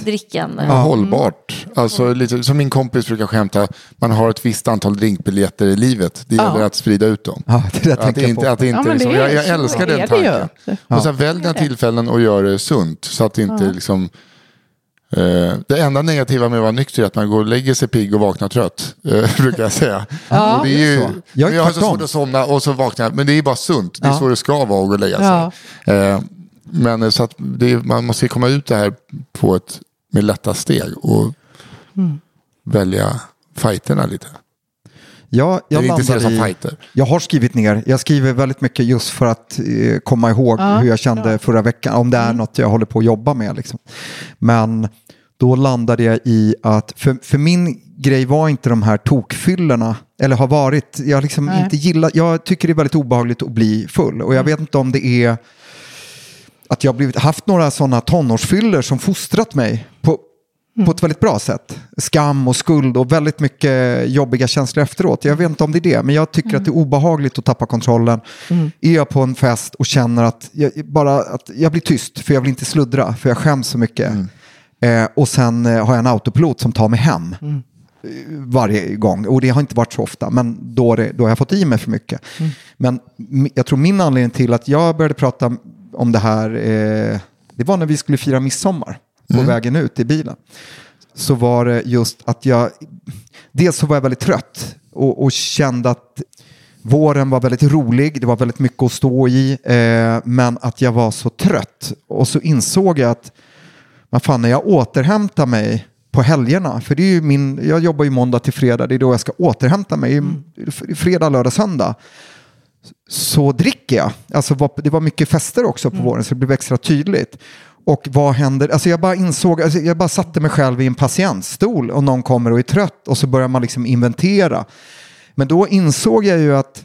Drickande. Ja, hållbart. Alltså, lite, som min kompis brukar skämta, man har ett visst antal drinkbiljetter i livet. Det gäller Ja. att sprida ut dem. Ja, det där Att tänkte det jag inte, på. att det inte Ja, men liksom, det är- jag, jag så älskar den tanken. Och sen välj dina tillfällen och gör det sunt. Så att det inte liksom... Eh, det enda negativa med att vara nykter är att man går och lägger sig pigg och vaknar trött. Eh, brukar jag säga. Ja, och det är ju, så. Jag är jag har så svårt att somna och så vaknar jag. Men det är ju bara sunt. Det är Ja. så det ska vara att gå och lägga sig. Ja. Eh, men eh, så att det man måste komma ut det här på ett, med lätta steg och välja fighterna lite. Ja, jag, landar som i, fighter. jag har skrivit ner, jag skriver väldigt mycket just för att eh, komma ihåg hur jag kände förra veckan, om det är något jag håller på att jobba med. Liksom. Men då landade jag i att, för, för min grej var inte de här tokfyllorna, eller har varit, jag liksom Nej. inte gillar, jag tycker det är väldigt obehagligt att bli full. Och jag vet inte om det är att jag blivit, haft några sådana tonårsfyller som fostrat mig på, på ett väldigt bra sätt. Skam och skuld och väldigt mycket jobbiga känslor efteråt. Jag vet inte om det är det, men jag tycker att det är obehagligt att tappa kontrollen. Är jag på en fest och känner att jag, bara, att jag blir tyst, för jag vill inte sluddra, för jag skäms så mycket. Eh, och sen eh, har jag en autopilot som tar mig hem eh, varje gång. Och det har inte varit så ofta, men då, det, då har jag fått i mig för mycket. Men mi- jag tror min anledning till att jag började prata om det här, eh, det var när vi skulle fira midsommar på vägen ut i bilen. Så var det just att jag, dels så var jag väldigt trött och, och kände att våren var väldigt rolig, det var väldigt mycket att stå i, eh, men att jag var så trött. Och så insåg jag att vad fan, när jag återhämtar mig på helgerna, för det är ju min, jag jobbar ju måndag till fredag, det är då jag ska återhämta mig, Mm. fredag, lördag, söndag, så dricker jag. Alltså det var mycket fester också på Mm. våren så det blev extra tydligt. Och vad händer? Alltså jag bara insåg, alltså jag bara satte mig själv i en patientstol och någon kommer och är trött och så börjar man liksom inventera. Men då insåg jag ju att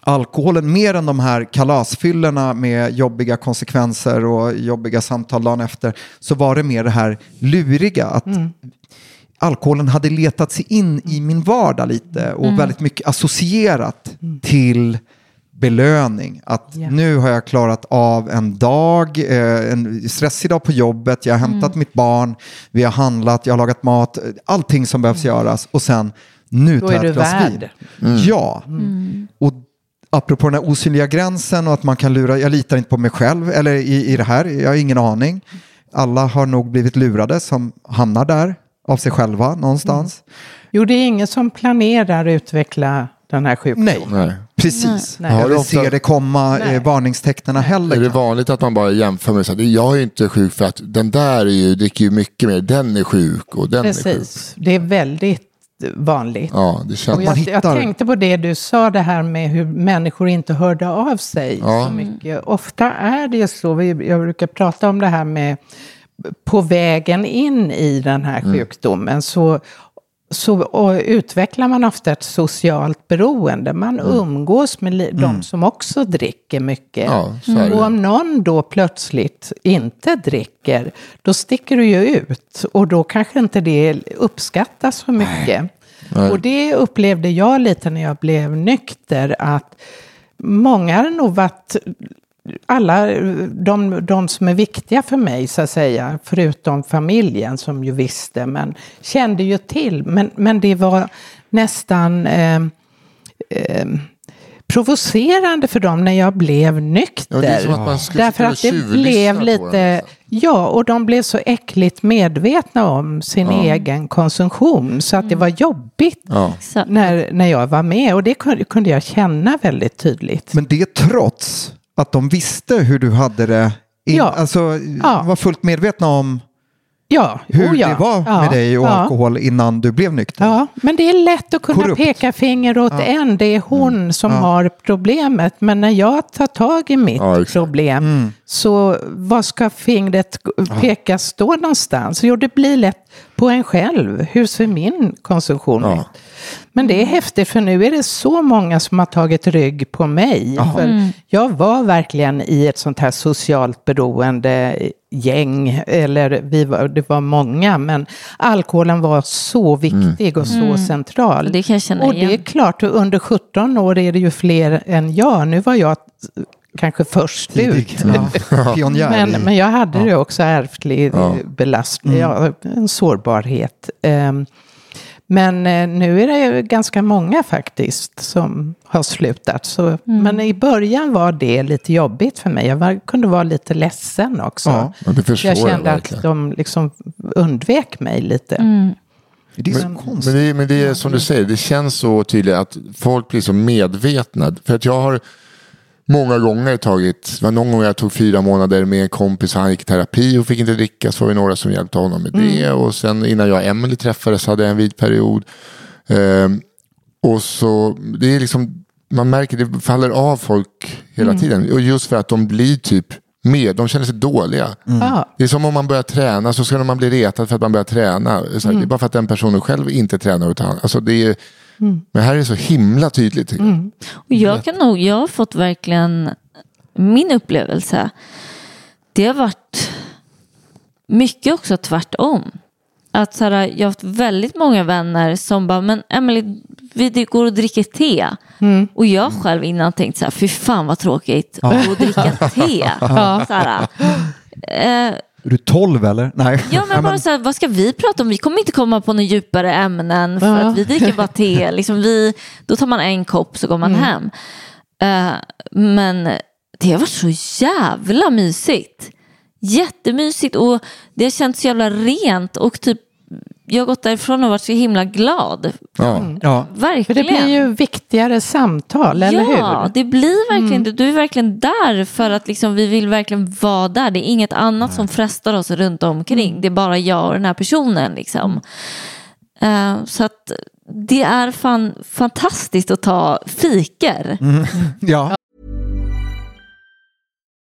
alkoholen mer än de här kalasfyllorna med jobbiga konsekvenser och jobbiga samtal dagen efter så var det mer det här luriga att alkoholen hade letat sig in i min vardag lite och väldigt mycket associerat till belöning. Att Ja. nu har jag klarat av en dag, eh, en stressig dag på jobbet, jag har hämtat mitt barn, vi har handlat, jag har lagat mat, allting som behövs göras och sen nu Då tar jag ett glas vin. Ja, och apropå den här osynliga gränsen och att man kan lura, jag litar inte på mig själv eller i, i det här, jag har ingen aning. Alla har nog blivit lurade som hamnar där av sig själva någonstans. Jo, det är ingen som planerar att utveckla den här sjukdomen. Nej, Nej. precis. Nej. Du ofta- ser det komma Nej. varningstecknen heller. Är det vanligt att man bara jämför med så här, jag är ju inte sjuk för att den där är ju, dricker ju mycket mer, den är sjuk och den är sjuk. Precis, det är väldigt vanligt. Ja, det Och känns... man jag, hittar- jag tänkte på det du sa, det här med hur människor inte hörde av sig Ja. så mycket. Ofta är det ju så, jag brukar prata om det här med på vägen in i den här Mm. sjukdomen så, så och utvecklar man ofta ett socialt beroende. Man Mm. umgås med li- de som också dricker mycket. Ja, så det. Och om någon då plötsligt inte dricker, då sticker du ju ut. Och då kanske inte det uppskattas så mycket. Och det upplevde jag lite när jag blev nykter, att många hade nog varit alla de, de som är viktiga för mig, så att säga, förutom familjen som ju visste, men kände ju till. Men, men det var nästan eh, eh, provocerande för dem när jag blev Ja, nykter. det är som att man skulle Därför att det blev lite, liksom. ja, och de blev så äckligt medvetna om sin egen konsumtion så att det var jobbigt Ja. När, när jag var med och det kunde, kunde jag känna väldigt tydligt. Men det trots att de visste hur du hade det. In, Ja. Alltså, Ja. var fullt medvetna om Ja, hur oh ja. det var ja, med dig och ja. alkohol innan du blev nykter. Ja, men det är lätt att kunna Korrupt. peka finger åt en. Det är hon som har problemet. Men när jag tar tag i mitt problem, så vad ska fingret pekas då någonstans? Jo, det blir lätt på en själv. Hur ser min konsumtion Ja. ut? Men det är häftigt för nu är det så många som har tagit rygg på mig. För Jag var verkligen i ett sånt här socialt beroende gäng, eller vi var, det var många, men alkoholen var så viktig och så central. Det kan jag känna och det är igen. klart, under 17 år är det ju fler än jag. Nu var jag kanske först Tidig. ut. Ja. Men, men jag hade det också ärftlig Ja. belastning, ja, en sårbarhet. Ehm, Men eh, nu är det ju ganska många faktiskt som har slutat. Så, Men i början var det lite jobbigt för mig. Jag var, kunde vara lite ledsen också. Ja, det försvårar jag kände verkligen. att de liksom undvek mig lite. det är så Men, konstigt. men, det, men det är som du säger, det känns så tydligt att folk blir så medvetna. För att jag har många gånger tagit, det var någon gång jag tog fyra månader med en kompis, han gick i terapi och fick inte dricka, så var vi några som hjälpte honom med det. Och sen innan jag och Emily träffades hade jag en vid period. Ehm, och så, det är liksom, man märker det faller av folk hela tiden. Och just för att de blir typ med, de känner sig dåliga. Ja. Det är som om man börjar träna så ska man bli retad för att man börjar träna. Så här, Det är bara för att den personen själv inte tränar. Utan, alltså det är, Men här är det så himla tydligt. jag. Och jag kan nog, jag har fått verkligen, min upplevelse, det har varit mycket också tvärtom. Att så här, jag har haft väldigt många vänner som bara, men Emily, vi går och dricker te. Och jag själv innan tänkt så här, fy fan vad tråkigt att gå och dricka te. Så här, eh, Är du 12 eller? Nej. Ja men bara så här, vad ska vi prata om? Vi kommer inte komma på några djupare ämnen för Ja. att vi dricker bara te. Liksom vi, då tar man en kopp så går man hem. Eh, men det har varit så jävla mysigt. Jättemysigt och det har känts så jävla rent och typ jag har gått därifrån och varit så himla glad. Ja. Ja. För Verkligen. det blir ju viktigare samtal, eller Ja, hur? det blir verkligen det. Du är verkligen där för att liksom, vi vill verkligen vara där. Det är inget annat som frestar oss runt omkring. Det är bara jag och den här personen. Liksom. Eh, så att det är fan fantastiskt att ta fiker. ja.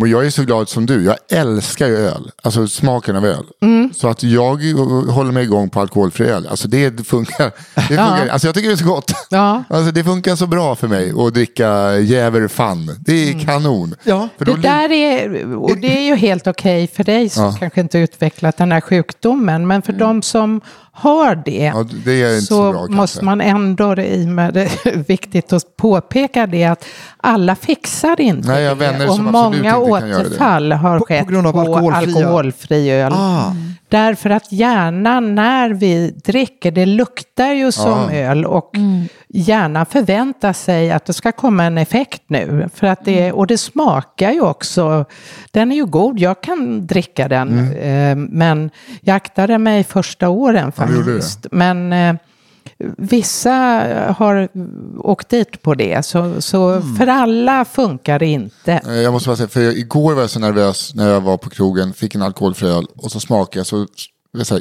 Och jag är så glad som du. Jag älskar ju öl. Alltså smaken av öl. Mm. Så att jag håller mig igång på alkoholfri öl. Alltså det funkar. Det funkar. Alltså jag tycker det är så gott. Ja. Alltså det funkar så bra för mig att dricka Jäver Fan. Det är Mm. kanon. Ja. För då Det där är, och det är ju helt okej för dig som Ja. kanske inte utvecklat den här sjukdomen, men för de som har det, Ja, det är inte så, så bra måste man ändå, det i med det är viktigt att påpeka det att alla fixar inte Nej, jag det. och många återfall har På- på skett grund av alkoholfria- alkoholfri öl. Ah. Därför att hjärnan när vi dricker, det luktar ju som Ja. öl och hjärnan förväntar sig att det ska komma en effekt nu. För att det, och det smakar ju också, den är ju god, jag kan dricka den. Eh, men jag aktade mig första åren Ja, faktiskt. Men eh, vissa har åkt dit på det, så, så för alla funkar det inte. Eh, Jag måste bara säga, för jag, igår var jag så nervös när jag var på krogen, fick en alkoholfri öl och så smakade jag så,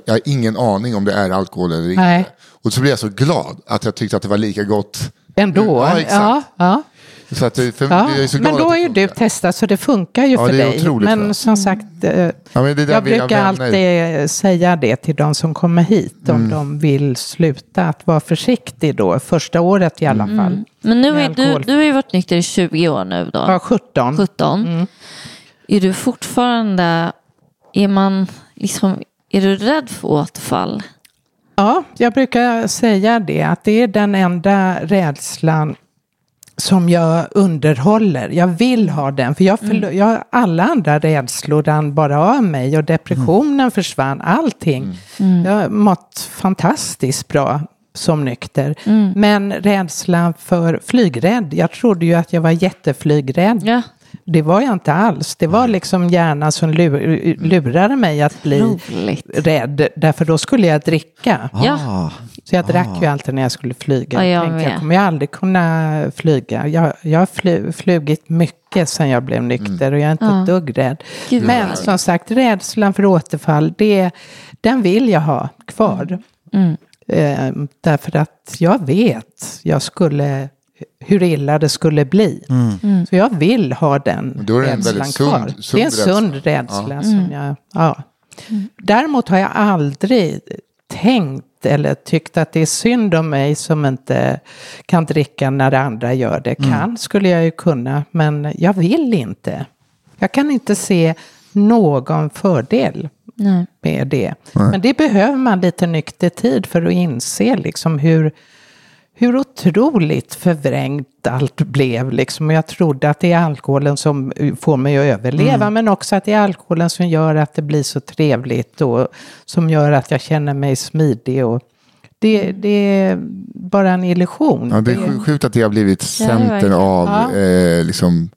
jag har ingen aning om det är alkohol eller inte. Nej. Och så blev jag så glad att jag tyckte att det var lika gott. Ändå. Ja, exakt. ja, ja. Så att det, för, Ja, jag är så glad men då har ju du testat så det funkar ju Ja, för det är dig. otroligt Men bra. som sagt, eh, Ja, men det där jag brukar alltid säga det till de som kommer hit om Mm. de vill sluta. Att vara försiktig då, första året i alla Mm. fall. Men nu är, du, du har ju varit nykter i 20 år nu då. Ja, 17. 17. Är du fortfarande, är man liksom, är du rädd för återfall? Ja, jag brukar säga det, att det är den enda rädslan som jag underhåller. Jag vill ha den, för jag, förlo- jag har alla andra rädslor rann bara av mig och depressionen försvann, allting. Jag har mått fantastiskt bra som nykter. Men rädslan för flygrädd, jag trodde ju att jag var jätteflygrädd. Ja. Det var jag inte alls. Det var liksom hjärnan som lu- lurade mig att bli Roligt. rädd, därför då skulle jag dricka. Ja. Ah. Så jag drack ju alltid när jag skulle flyga. Ja, jag tänkte, jag kommer ju aldrig kunna flyga. Jag, jag har fly, flugit mycket sedan jag blev nykter och jag är inte Ja. ett dugg rädd. Gud, Men som sagt, rädslan för återfall, det, den vill jag ha kvar. Mm. Eh, därför att jag vet jag skulle, hur illa det skulle bli. Mm. Så jag vill ha den Då är det en rädslan väldigt sund- kvar. sund det är en sund rädsla. rädsla. Som jag, ja. Däremot har jag aldrig tänkt eller tyckt att det är synd om mig som inte kan dricka när andra gör det. Kan skulle jag ju kunna, men jag vill inte. Jag kan inte se någon fördel Nej. med det. Men det behöver man lite nykter tid för att inse liksom hur, hur otroligt förvrängt allt blev. Liksom. Jag trodde att det är alkoholen som får mig att överleva, men också att det är alkoholen som gör att det blir så trevligt och som gör att jag känner mig smidig. Och det, det är bara en illusion. Ja, det är sj- sjukt att det har blivit centern av Ja. eh, liksom,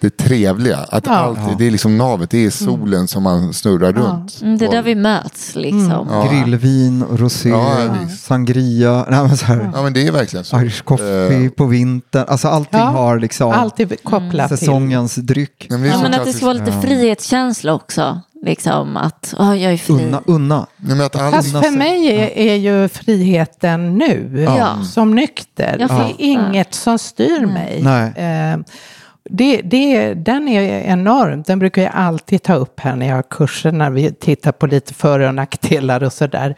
det trevliga. Att Ja. allt, det är liksom navet, det är solen som man snurrar runt. Mm, det är där vi möts liksom. Ja. Grillvin, rosé, Ja, ja, sangria, nej, men så här, Ja men det är verkligen så. Irish coffee Eh, på vintern. Alltså allting Ja, har liksom Alltid kopplat till. säsongens dryck. men är Ja, men att det ska vara lite frihetskänsla också. Liksom att oh, jag är fri. Unna, unna. Nej, men att allt, Fast för mig är, är ju friheten nu, Ja. som nykter. Jag Det är inget som styr mig. Det, det, den är enorm. Den brukar jag alltid ta upp här när jag har kurser, när vi tittar på lite för och nackdelar och sådär.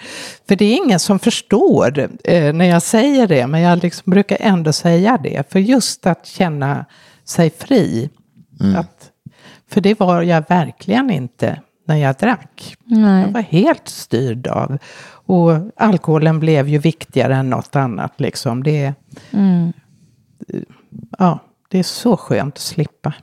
För det är ingen som förstår eh, när jag säger det, men jag liksom brukar ändå säga det. För just att känna sig fri. Att, för det var jag verkligen inte när jag drack. Jag Nej. var helt styrd av. Och alkoholen blev ju viktigare än något annat. Liksom. Det, Mm. ja, det är så skönt att slippa.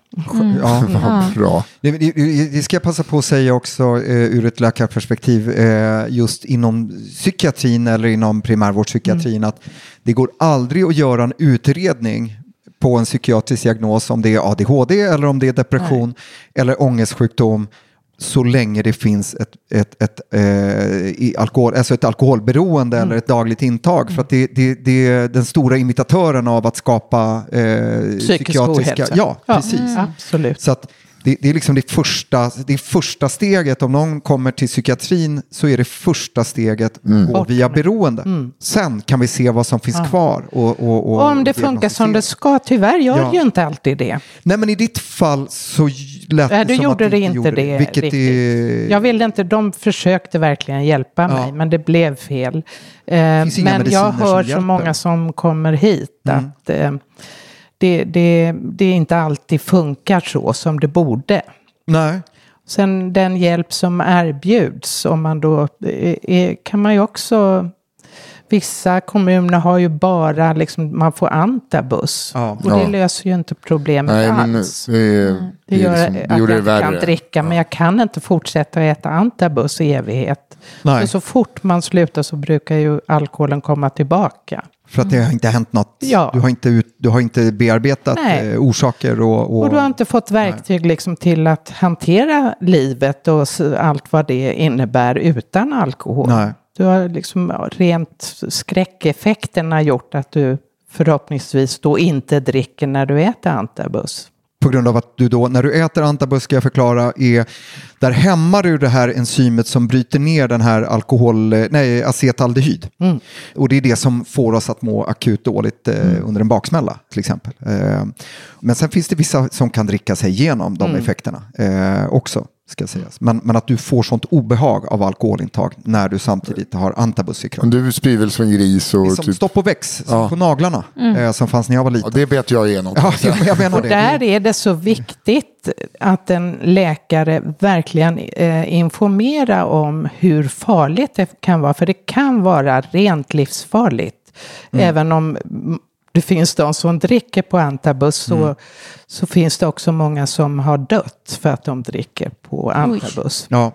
Ja. vad bra. Det, det, det ska jag passa på att säga också eh, ur ett läkarperspektiv eh, just inom psykiatrin eller inom primärvårdspsykiatrin att det går aldrig att göra en utredning på en psykiatrisk diagnos om det är ADHD eller om det är depression eller ångestsjukdom så länge det finns ett, ett, ett, eh, alkohol, alltså ett alkoholberoende eller ett dagligt intag. För att det, det, det är den stora imitatören av att skapa eh, Psykisk ohälsa. Ja, precis. Absolut. Så att det, det är liksom det första, det första steget. Om någon kommer till psykiatrin så är det första steget att gå via beroende. Sen kan vi se vad som finns kvar. Och, och, och, om det funkar som det ska, tyvärr gör Ja. ju inte alltid det. Nej men i ditt fall så lät det du som gjorde att det du inte gjorde det Vilket riktigt. är... Jag ville inte, de försökte verkligen hjälpa Ja. mig, men det blev fel. Eh, finns inga men jag hör så många som kommer hit Mm. att eh, det, det, det inte alltid funkar så som det borde. Nej. Sen den hjälp som erbjuds, om man då, eh, är, kan man ju också Vissa kommuner har ju bara, liksom, man får antabus. Ja. Och det Ja. löser ju inte problemet Nej, men alls. det, är- Det det, är gör liksom, det att det jag kan värre. dricka, men jag kan inte fortsätta äta antabus i evighet. Nej. Så, så fort man slutar så brukar ju alkoholen komma tillbaka. För att det har inte hänt något. Ja. Du, har inte ut, du har inte bearbetat Nej. eh, orsaker och... och, Och du har inte fått verktyg liksom till att hantera livet och allt vad det innebär utan alkohol. Nej. Du har liksom rent skräckeffekterna gjort att du förhoppningsvis då inte dricker när du äter antabus. På grund av att du då, när du äter antabus ska jag förklara, är, där hämmar du det här enzymet som bryter ner den här alkohol, nej, acetaldehyd. Och det är det som får oss att må akut dåligt eh, under en baksmälla till exempel. Eh, men sen finns det vissa som kan dricka sig igenom de effekterna eh, också. Ska sägas. Men, men att du får sånt obehag av alkoholintag när du samtidigt har antabus i Men kroppen. du spyr väl som en gris och som typ, stopp och väx Ja. på naglarna eh, som fanns när jag var ja, liten. det bet jag igenom. Ja, jag menar Och det. där är det så viktigt att en läkare verkligen eh, informerar om hur farligt det kan vara. För det kan vara rent livsfarligt. Även om mm, det finns de som dricker på antabus så, så finns det också många som har dött för att de dricker på antabus. Ja.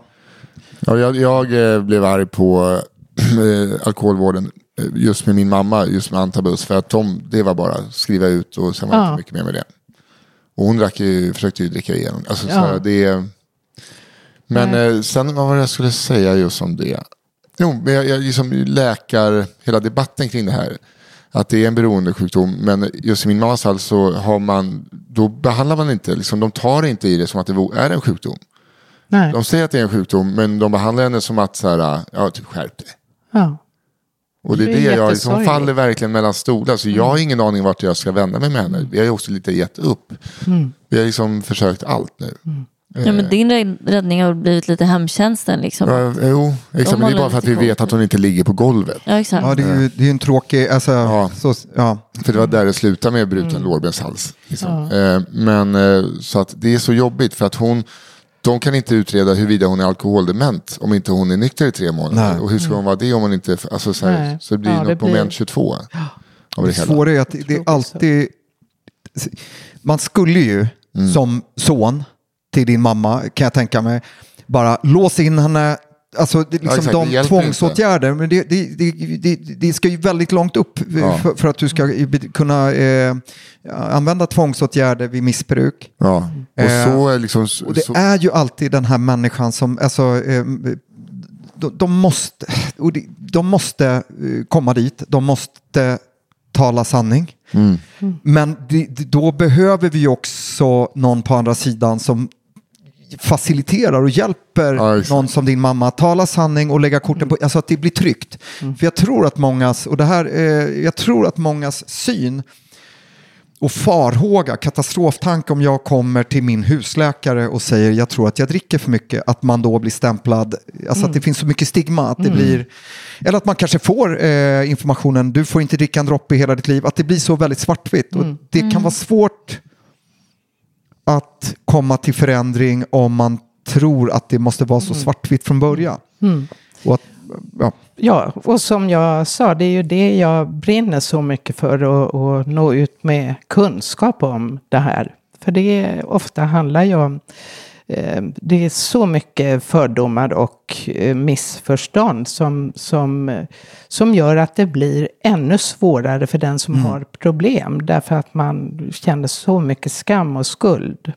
Ja, jag, jag eh, blev arg på eh, alkoholvården eh, just med min mamma, just med antabus. För att de, det var bara skriva ut och sen var det Ja. inte mycket mer med det. Och hon drack ju, försökte ju dricka igenom. Alltså, så Ja. det, men eh, sen vad var det jag skulle säga just om det? Jo, men jag, jag liksom läkar hela debatten kring det här. Att det är en beroendesjukdom. Men just i min mammas fall så har man, då behandlar man inte, liksom, de tar inte i det som att det är en sjukdom. Nej. De säger att det är en sjukdom men de behandlar henne som att så här, ja, typ skärp dig. Ja. Och det är Det det, är jag liksom faller verkligen mellan stolar. Så jag har ingen aning vart jag ska vända mig med henne. Vi har ju också lite gett upp. Vi har liksom försökt allt nu. Ja, men din räddning har blivit lite hemtjänsten liksom. Ja, jo, exakt. Men det är bara för att vi vet att hon inte ligger på golvet. Ja, exakt. Ja, det är ju det är en tråkig, alltså, Ja. så, ja. För det var där det slutade med bruten lårbenshals. Liksom. Eh, men eh, så att det är så jobbigt för att hon, de kan inte utreda huruvida hon är alkoholdement om inte hon är nykter i tre månader. Nej. Och hur ska hon vara det om hon inte, alltså så, här, så det blir Ja, något det blir- moment 22. Av det Det svåra är att det är alltid... Man skulle ju som son till din mamma, kan jag tänka mig, bara låsa in henne. Alltså det, liksom det de tvångsåtgärder, men det, det, det, ska ju väldigt långt upp Ja. för, för att du ska kunna eh, använda tvångsåtgärder vid missbruk. Ja, och Eh, så är liksom... Och det så, är ju alltid den här människan som, alltså, eh, de, de måste, och de, måste eh, komma dit, de måste tala sanning. Mm. Men då behöver vi också någon på andra sidan som faciliterar och hjälper Ja, någon som din mamma att tala sanning och lägga korten på, alltså att det blir tryggt. För jag tror att mångas, och det här, eh, jag tror att mångas syn och farhåga, katastroftanke om jag kommer till min husläkare och säger jag tror att jag dricker för mycket, att man då blir stämplad, alltså att det finns så mycket stigma, att det blir, eller att man kanske får eh, informationen, du får inte dricka en droppe i hela ditt liv, att det blir så väldigt svartvitt. Och det kan vara svårt att komma till förändring om man tror att det måste vara så svartvitt från början. Och att, ja, Ja, och som jag sa, det är ju det jag brinner så mycket för att, nå ut med kunskap om det här. För det ofta handlar ju om, det är så mycket fördomar och eh, missförstånd som, som, eh, som gör att det blir ännu svårare för den som har problem. Därför att man känner så mycket skam och skuld.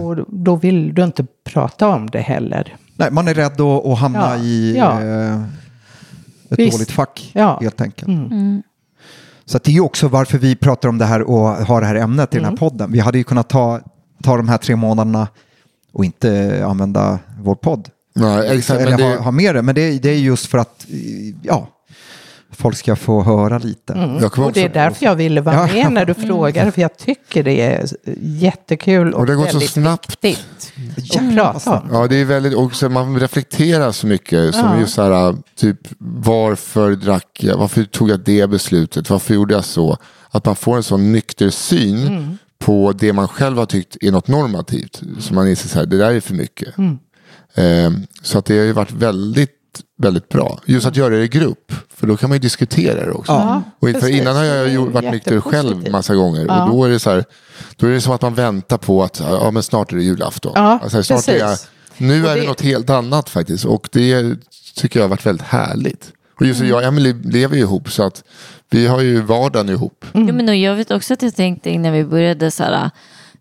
Och då vill du inte prata om det heller. nej, man är rädd att, att hamna Ja, i ja. eh, ett Visst. dåligt fack Ja. helt enkelt. Så att det är ju också varför vi pratar om det här och har det här ämnet i den här podden. Vi hade ju kunnat ta, ta de här tre månaderna och inte använda vår podd. nej, exakt, Eller men det, ha, ha med det. Men det, är- det är just för att ja, folk ska få höra lite. jag kommer Och det är därför jag ville vara Ja. med när du frågar, för jag tycker det är jättekul och, Och det har gått så väldigt snabbt. viktigt att prata om. Ja, det är väldigt, och så man reflekterar så mycket. Som Ja. just så här, typ varför drack jag, varför tog jag det beslutet, varför gjorde jag så? Att man får en sån nykter syn på det man själv har tyckt är något normativt. Så man inser så här, det där är för mycket. Mm. Eh, så att det har ju varit väldigt, väldigt bra. Just att göra det i grupp, för då kan man ju diskutera det också. Ja, och för precis. innan har jag Det ju varit nykter själv massa gånger. Ja. Och då är det så här, då är det som att man väntar på att ja, men snart är det julafton. Ja, alltså, snart är jag, nu Och är det det- något helt annat faktiskt. Och det tycker jag har varit väldigt härligt. Och just Mm. jag och Emily lever ju ihop så att vi har ju vardagen ihop. Mm. Ja, men jag vet också att jag tänkte innan vi började så här, ah,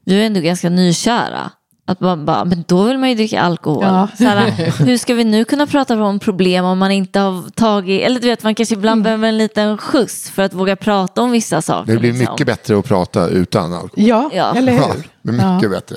vi är ändå ganska nykära. Att man bara, men då vill man ju dricka alkohol. Ja. Så här, hur ska vi nu kunna prata om problem om man inte har tagit, eller du vet man kanske ibland behöver en liten skjuts för att våga prata om vissa saker. Det blir liksom. mycket bättre att prata utan alkohol. Ja, Ja. eller Ja, hur? är mycket bättre.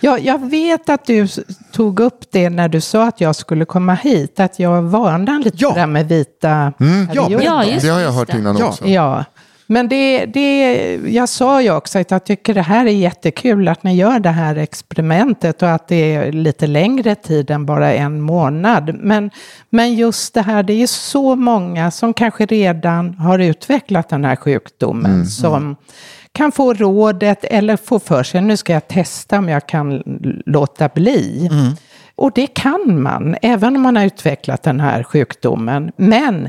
Ja, jag vet att du tog upp det när du sa att jag skulle komma hit, att jag varnade lite Ja. där med vita perioder. Ja, just det har jag hört innan Ja. också. Ja, men det, det, jag sa ju också att jag tycker det här är jättekul att ni gör det här experimentet och att det är lite längre tid än bara en månad. Men, men just det här, det är så många som kanske redan har utvecklat den här sjukdomen som kan få rådet eller få för sig, nu ska jag testa om jag kan låta bli. Och det kan man, även om man har utvecklat den här sjukdomen. Men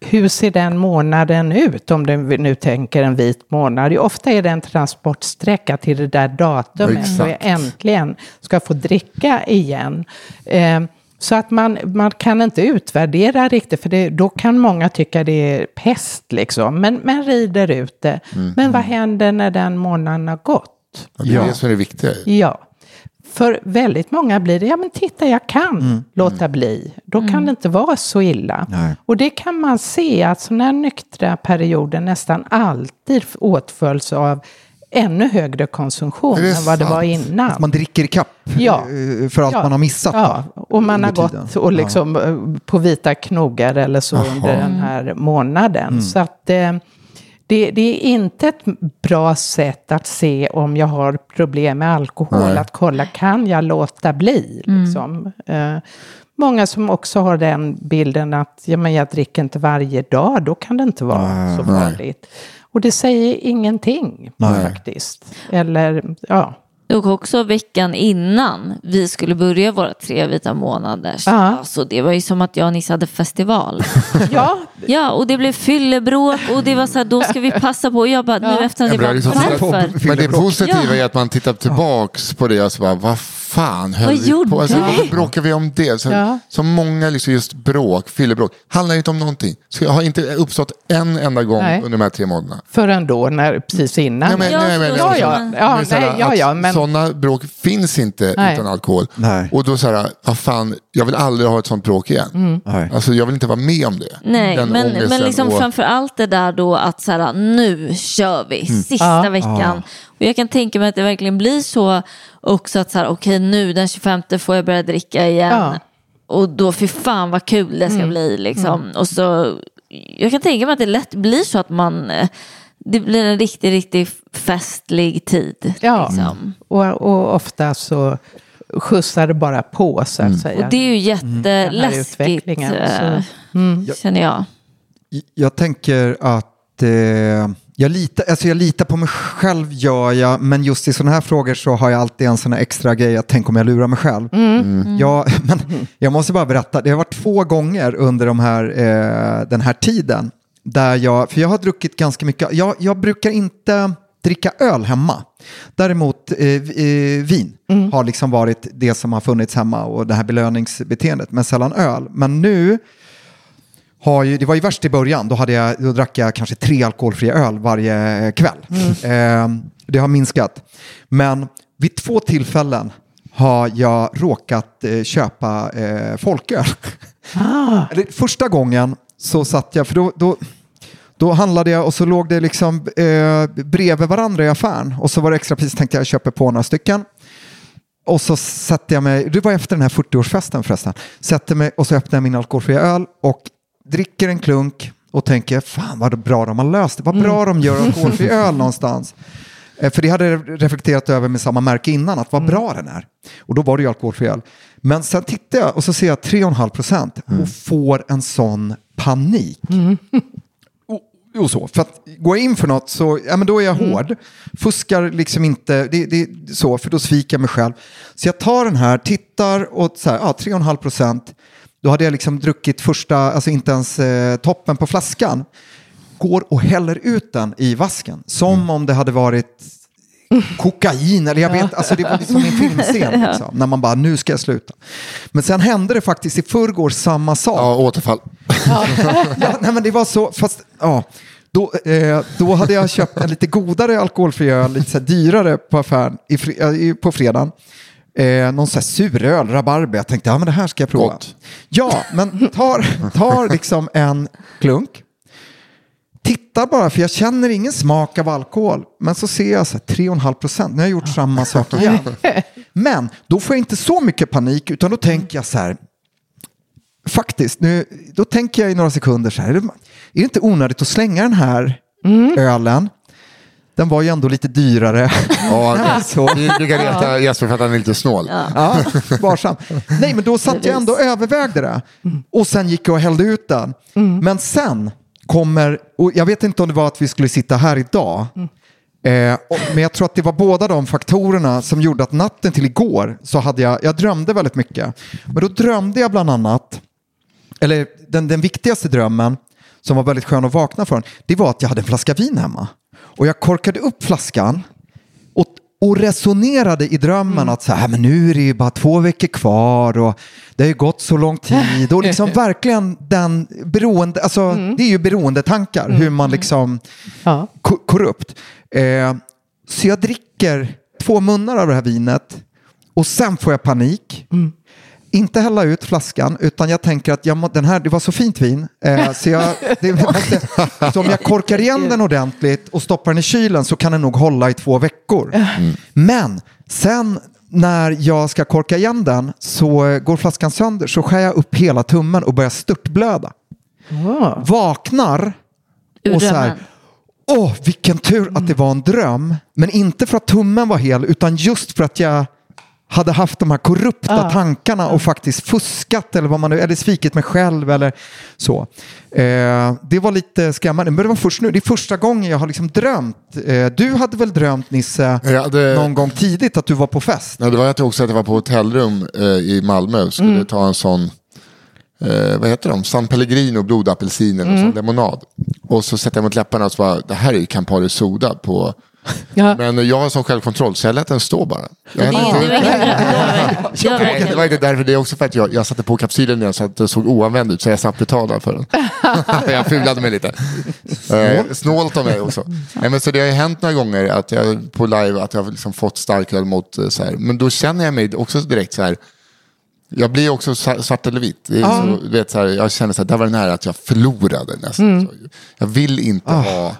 hur ser den månaden ut om du nu tänker en vit månad? Ofta är det en transportsträcka till det där datumet Exakt. och jag äntligen ska få dricka igen. Eh, så att man, man kan inte utvärdera riktigt, för det, då kan många tycka det är pest liksom. Men, men rider ut det. Men vad händer när den månaden har gått? Och det är Ja. det som är det viktiga. Ja. För väldigt många blir det, ja men titta jag kan låta bli. Då kan det inte vara så illa. Nej. Och det kan man se att sådana här nyktra perioder nästan alltid åtföljs av ännu högre konsumtion än vad det var innan. Att man dricker i kapp Ja. eh, för allt Ja. man har missat. Ja, och man har gått och liksom eh, på vita knogar eller så under den här månaden. Mm. Så att eh, det, det är inte ett bra sätt att se om jag har problem med alkohol. Nej. Att kolla, kan jag låta bli? Liksom. Eh, många som också har den bilden att ja, men jag dricker inte varje dag, då kan det inte vara så Nej. farligt. Och det säger ingenting Nej. faktiskt. Eller, ja. Och också veckan innan vi skulle börja våra tre vita månader. Ja. Alltså, det var ju som att jag och Nisse hade festival. ja, Ja, och det blev fyllebråk och det var så här, då ska vi passa på. Och jag bara, nu efter Jag bara, liksom varför? Men det positiva Ja. är att man tittar tillbaks på det och så bara, vad fan höll Vad vi gjorde på? Alltså, vi? varför bråkar vi om det? Så, Ja. så många liksom just bråk, fyllebråk, handlar inte om någonting. Så jag har inte uppstått en enda gång Nej. under de här tre månaderna. förrän då, när, precis innan. Nej, men, Ja, nej, men, ja, ja, nej, ja, ja, men- Sådana bråk finns inte Nej. utan alkohol. Nej. Och då så här, vad fan, jag vill aldrig ha ett sånt bråk igen. Mm. Nej. Alltså jag vill inte vara med om det. Nej, Den men, men liksom och- framför allt det där då att så här, nu kör vi, sista Ja. veckan. Och jag kan tänka mig att det verkligen blir så också att så här, okej nu den 25 får jag börja dricka igen. Ja. Och då, fy fan vad kul det ska bli liksom. Och så, jag kan tänka mig att det lätt blir så att man, eh, det blir en riktigt, riktigt festlig tid. Ja, Liksom. och, och ofta så skjutsar det bara på så att säga. Och det är ju jätteläskigt, utvecklingen, eh, så- känner jag. Jag tänker att eh, jag, litar, alltså jag litar på mig själv gör jag, men just i sådana här frågor så har jag alltid en sån här extra grej att tänk om jag lurar mig själv. Jag, men jag måste bara berätta, det har varit två gånger under de här, eh, den här tiden där jag, för jag har druckit ganska mycket, jag, jag brukar inte dricka öl hemma. Däremot eh, eh, vin har liksom varit det som har funnits hemma och det här belöningsbeteendet, men sällan öl. Men nu har ju, det var ju värst i början, då, hade jag, då drack jag kanske tre alkoholfria öl varje kväll. Eh, det har minskat. Men vid två tillfällen har jag råkat eh, köpa eh, folköl. Eller, första gången så satt jag, för då, då, då handlade jag och så låg det liksom eh, bredvid varandra i affären och så var det extrapris tänkte jag köper på några stycken. Och så sätter jag mig, det var efter den här 40-årsfesten förresten, sätter mig och så öppnar jag min alkoholfria öl och dricker en klunk och tänker fan vad bra de har löst det, vad bra de gör alkoholfri öl någonstans. Eh, För det hade jag reflekterat över med samma märke innan, att vad bra den är. Och då var det ju alkoholfri öl. Men sen tittar jag och så ser jag 3,5 procent och får en sån panik. Och och så. För att går jag in för något så ja, men då är jag hård. Fuskar liksom inte, det, det, så, för då sviker jag mig själv. Så jag tar den här, tittar och så här, ja, 3,5 procent. Då hade jag liksom druckit första, alltså inte ens eh, toppen på flaskan. Går och häller ut den i vasken. Som om det hade varit kokain eller jag vet, alltså det var som en filmscen. Liksom, när man bara, nu ska jag sluta. Men sen hände det faktiskt i förrgår samma sak. Ja, återfall. Ja, nej, men det var så, fast ja. Då, eh, då hade jag köpt en lite godare alkoholfri öl, lite så här dyrare på affären i, eh, på fredagen. Eh, någon så här suröl, rabarber. Jag tänkte, ja men det här ska jag prova. Gott. Ja, men tar, tar liksom en klunk. Tittar bara, för jag känner ingen smak av alkohol. Men så ser jag så här, 3,5 procent. Nu har jag gjort samma sak igen. Men då får jag inte så mycket panik, utan då tänker jag så här. Faktiskt, nu, då tänker jag i några sekunder så här. Är det, är det inte onödigt att slänga den här ölen? Den var ju ändå lite dyrare. Ja, Så. vi brukar reta Jesper för att han är lite snål. Ja, varsam. Nej, men då satt jag ändå och övervägde det. Och sen gick jag och hällde ut den. Men sen kommer, och jag vet inte om det var att vi skulle sitta här idag, eh, och, men jag tror att det var båda de faktorerna som gjorde att natten till igår så hade jag, jag drömde väldigt mycket. Men då drömde jag bland annat, eller den, den viktigaste drömmen som var väldigt skön att vakna från, det var att jag hade en flaska vin hemma. Och jag korkade upp flaskan och, resonerade i drömmen att så här, men nu är det ju bara två veckor kvar och det har ju gått så lång tid och liksom verkligen den beroende, alltså det är ju beroendetankar hur man liksom Ja. ko- korrupt. Eh, så jag dricker två munnar av det här vinet och sen får jag panik. Inte hälla ut flaskan utan jag tänker att jag må, den här, det var så fint vin eh, så, jag, det måste, så om jag korkar igen den ordentligt och stoppar den i kylen så kan den nog hålla i två veckor. Men sen när jag ska korka igen den så eh, går flaskan sönder så skär jag upp hela tummen och börjar störtblöda. Åh. Vaknar och så här, åh vilken tur att det var en dröm. Men inte för att tummen var hel utan just för att jag hade haft de här korrupta tankarna och faktiskt fuskat eller vad man nu, eller svikit mig själv eller så. Eh, det var lite skrämmande, men det var först nu, det är första gången jag har liksom drömt. Eh, du hade väl drömt Nisse hade- någon gång tidigt att du var på fest? Ja, det var att jag också att jag var på hotellrum eh, i Malmö och skulle ta en sån, eh, vad heter de, San Pellegrino blodapelsin eller sån lemonad. Och så sätter jag mot läpparna och så bara, det här är ju Campari Soda på... Ja. Men jag har sån självkontroll så jag lät den stå bara. Jag Det, hade det inte- var himla bra. Jag Nej, det var verkligen- inte därför, det är också för att jag, jag satte på kapsylen igen så att det såg oanvänd ut så jag slapp betala för den. jag fulade mig lite. Eh, snålt av mig också. Nej, men så det har ju hänt några gånger att jag på live att jag har liksom fått starköl mot eh, så här. Men då känner jag mig också direkt så här. Jag blir också svart eller. Det är så, vet, så här, jag känner så här, där var det nära att jag förlorade nästan. Så jag vill inte ha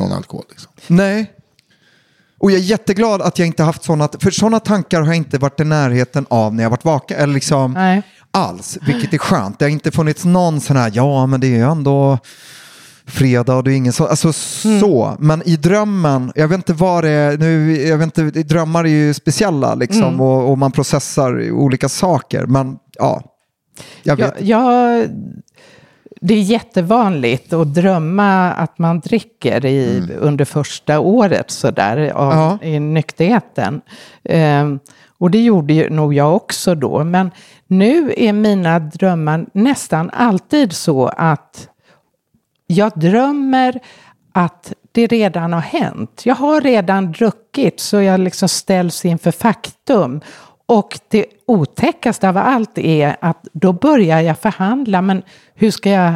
någon alkohol. Liksom. Nej. Och jag är jätteglad att jag inte haft sådana, för sådana tankar har jag inte varit i närheten av när jag varit vaken. Eller liksom Nej. alls, vilket är skönt. Det har inte funnits någon sån här, ja men det är ju ändå fredag och det är ingen så, alltså så. Men i drömmen, jag vet inte vad det är, nu, jag vet inte, drömmar är ju speciella liksom och, och man processar olika saker. Men ja, jag vet. Jag, jag, det är jättevanligt att drömma att man dricker i, under första året sådär, av, Ja. i nykterheten. Ehm, och det gjorde ju nog jag också då. Men nu är mina drömmar nästan alltid så att jag drömmer att det redan har hänt. Jag har redan druckit så jag liksom ställs inför faktum. Och det otäckaste av allt är att då börjar jag förhandla. Men hur ska jag...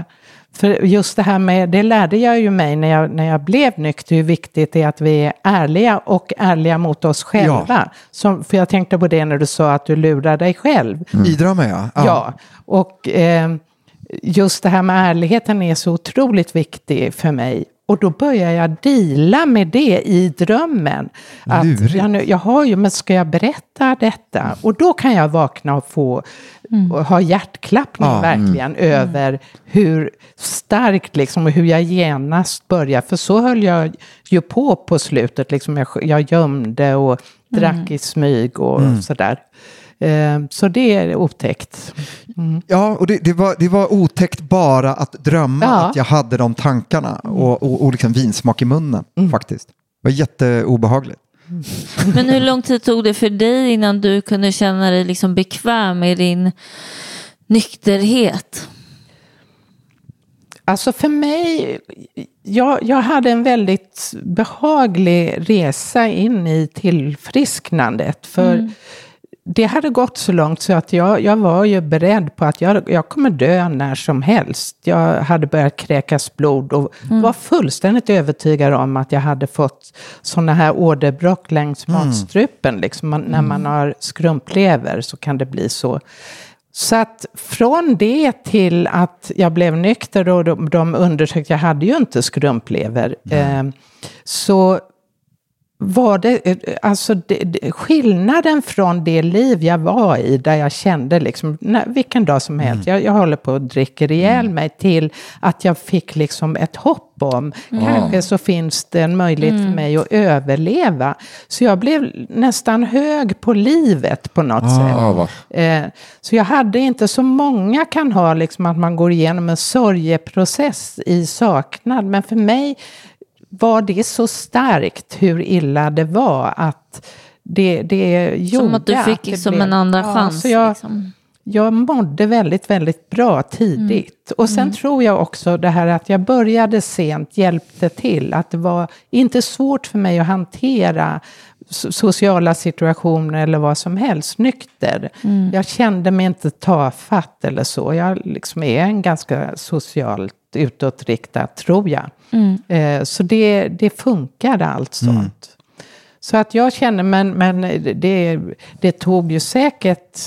För just det här med, det lärde jag ju mig när jag, när jag blev nykter, hur viktigt det är att vi är ärliga och ärliga mot oss själva. Som, för jag tänkte på det när du sa att du lurar dig själv. I drömmen ja. Ja, och eh, just det här med ärligheten är så otroligt viktig för mig. Och då börjar jag dela med det i drömmen. Att jag, nu, ju, men ska jag berätta detta? Och då kan jag vakna och få och ha hjärtklappning Ja, verkligen över hur starkt liksom och hur jag genast börjar. För så höll jag ju på på slutet. Liksom jag, jag gömde och drack i smyg och sådär. Eh, så det är otäckt. Ja, och det, det, var, det var otäckt bara att drömma Ja. att jag hade de tankarna och, och, och liksom vinsmak i munnen faktiskt. Det var jätteobehagligt. Men hur lång tid tog det för dig innan du kunde känna dig liksom bekväm i din nykterhet? Alltså för mig, jag, jag hade en väldigt behaglig resa in i tillfrisknandet. För det hade gått så långt så att jag, jag var ju beredd på att jag, jag kommer dö när som helst. Jag hade börjat kräkas blod och var fullständigt övertygad om att jag hade fått sådana här åderbråck längs matstrupen. Liksom. Man, När man har skrumplever så kan det bli så. Så att från det till att jag blev nykter och de, de undersökte, jag hade ju inte skrumplever, eh, så var det, eh, alltså det, skillnaden från det liv jag var i, där jag kände liksom, nej, vilken dag som helst, jag, jag håller på att dricka ihjäl mig, till att jag fick liksom ett hopp om, kanske så finns det en möjlighet för mig att överleva. Så jag blev nästan hög på livet på något sätt. Ja, va. Eh, Så jag hade inte, så många kan ha liksom att man går igenom en sorgeprocess i saknad. Men för mig var det så starkt hur illa det var att det, det gjorde Som att du fick liksom blev- en andra Ja, chans. så jag, liksom. jag mådde väldigt, väldigt bra tidigt. Och sen tror jag också det här att jag började sent hjälpte till. Att det var inte svårt för mig att hantera so- sociala situationer eller vad som helst nykter. Jag kände mig inte tafatt eller så. Jag liksom är en ganska socialt utåtriktad, tror jag. Eh, så det, det funkade allt sånt. Så att jag känner, men, men det, det tog ju säkert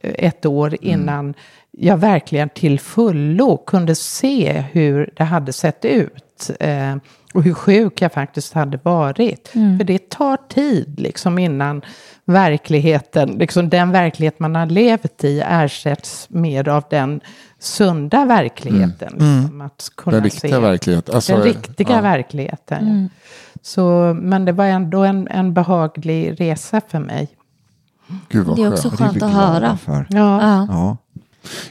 ett år innan jag verkligen till fullo kunde se hur det hade sett ut. Eh, och hur sjuk jag faktiskt hade varit. För det tar tid liksom innan verkligheten, liksom den verklighet man har levt i ersätts mer av den sunda verkligheten. Liksom, att kunna Den riktiga se verkligheten. Alltså, den riktiga ja. verkligheten. ja. Så, men det var ändå en, en behaglig resa för mig. Gud vad Det är också skönt att höra. För. Ja. Ja. Ja.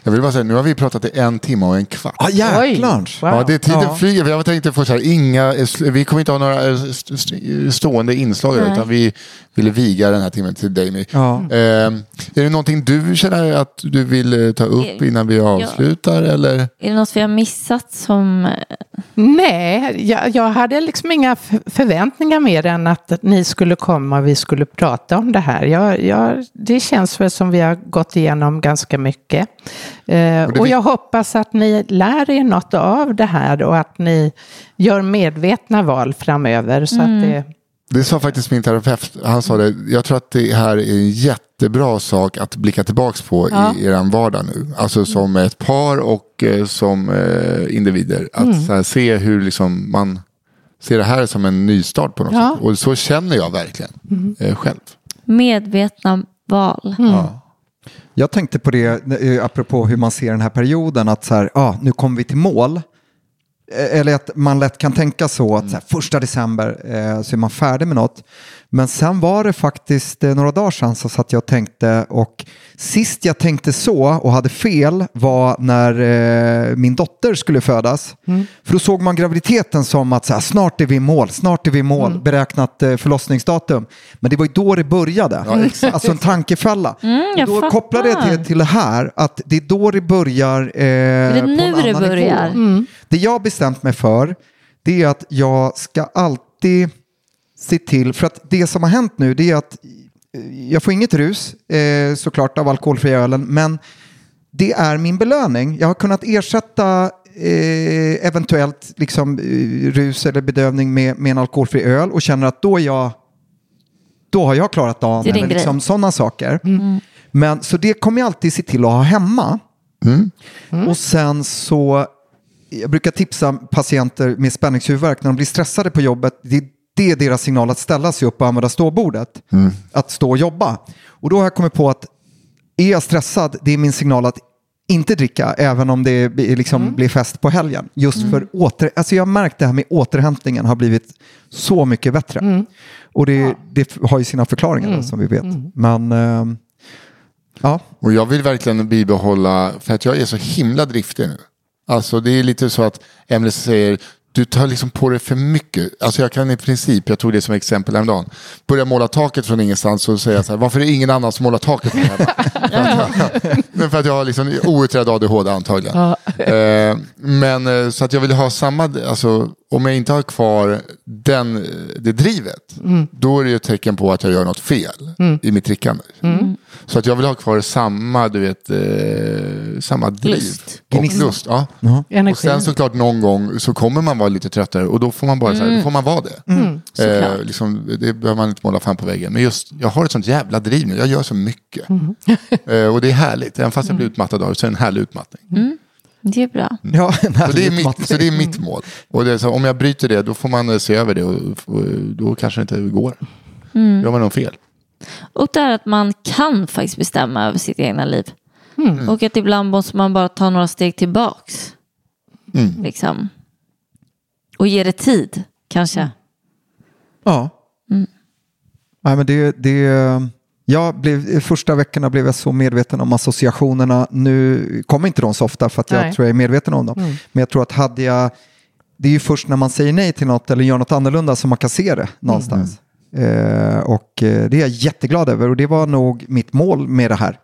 Jag vill bara säga, nu har vi pratat i en timme och en kvart. Ah, jäklar! Wow. Ja, det, tiden Ja. flyger. Jag tänkte få så här, inga, vi kommer inte ha några eh, st- st- stående inslag Nej. utan vi ville viga den här timmen till dig. Ja. Eh, är det någonting du känner att du vill eh, ta upp Eh, innan vi avslutar? Eller? Är det något vi har missat som... eh, Nej, jag, jag hade liksom inga förväntningar mer än att ni skulle komma och vi skulle prata om det här. Jag, jag, det känns väl som vi har gått igenom ganska mycket. Eh, Och och vi- jag hoppas att ni lär er något av det här och att ni gör medvetna val framöver. Så att det, Det sa faktiskt min terapeut. Han sa det, jag tror att det här är en jättebra sak att blicka tillbaka på Ja. i er vardag nu. Alltså som ett par och eh, som eh, individer. Att Mm. så här, se hur liksom man ser det här som en nystart på något Ja. sätt. Och så känner jag verkligen eh, själv. Medvetna val. Jag tänkte på det, apropå hur man ser den här perioden, att så här, ah, nu kommer vi till mål. Eh, eller att man lätt kan tänka så att så här, första december eh, så är man färdig med något. Men sen var det faktiskt eh, några dagar sedan så satt jag och tänkte och sist jag tänkte så och hade fel var när eh, min dotter skulle födas. För då såg man graviditeten som att så här, snart är vi i mål, snart är vi i mål, beräknat eh, förlossningsdatum. Men det var ju då det började. Alltså en tankefälla. jag och då fattar. kopplade jag till, till det här att det är då det börjar. Eh, det på en nu det annan börjar? nivå. Det jag bestämt mig för det är att jag ska alltid se till, för att det som har hänt nu det är att eh, jag får inget rus eh, såklart av alkoholfria ölen, men det är min belöning. Jag har kunnat ersätta eh, eventuellt liksom, eh, rus eller bedövning med, med en alkoholfri öl och känner att då är jag då har jag klarat dagen. Det är eller liksom, sådana saker. Men, så det kommer jag alltid se till att ha hemma. Och sen så, jag brukar tipsa patienter med spänningshuvudvärk när de blir stressade på jobbet. Det, det är deras signal att ställa sig upp och använda ståbordet. Att stå och jobba. Och då har jag kommit på att är jag stressad, det är min signal att inte dricka, även om det liksom blir fest på helgen. Just för åter... Alltså jag har märkt det här med återhämtningen har blivit så mycket bättre. Och det, det har ju sina förklaringar då, som vi vet. Men, ehm, Ja, Och jag vill verkligen bibehålla, för att jag är så himla driftig nu. Alltså det är lite så att Emelie säger, du tar liksom på dig för mycket. Alltså jag kan i princip, jag tog det som exempel häromdagen, börja måla taket från ingenstans och säga så här, varför är det ingen annan som målar taket? Men för att jag har liksom outredd ADHD antagligen. Eh, men eh, så att jag vill ha samma, alltså om jag inte har kvar den, eh, det drivet, då är det ju ett tecken på att jag gör något fel i mitt trickande. Så att jag vill ha kvar samma, du vet, eh, samma driv. Lust. Och lust. Ja. Och Energi. sen såklart någon gång så kommer man vara lite tröttare och då får man bara så här, då får man vara det. Eh, liksom, det behöver man inte måla fan på väggen. Men just, jag har ett sånt jävla driv nu, jag gör så mycket. eh, och det är härligt, även fast jag blir utmattad av det så är det en härlig utmattning. Det är bra. ja Så det, är mitt, så det är mitt mål. Och det är så, om jag bryter det, då får man eh, se över det och, och då kanske det inte går. Mm. Gör man något fel. Och det är att man kan faktiskt bestämma över sitt egna liv. Mm. Och att ibland måste man bara ta några steg tillbaks. Mm. Liksom. Och ge det tid, kanske. Ja. Nej, men det, det, jag blev, första veckorna blev jag så medveten om associationerna. Nu kommer inte de så ofta för att jag Nej. tror jag är medveten om dem. Men jag tror att hade jag... Det är ju först när man säger nej till något eller gör något annorlunda som man kan se det någonstans. Eh, och eh, det är jag jätteglad över och det var nog mitt mål med det här.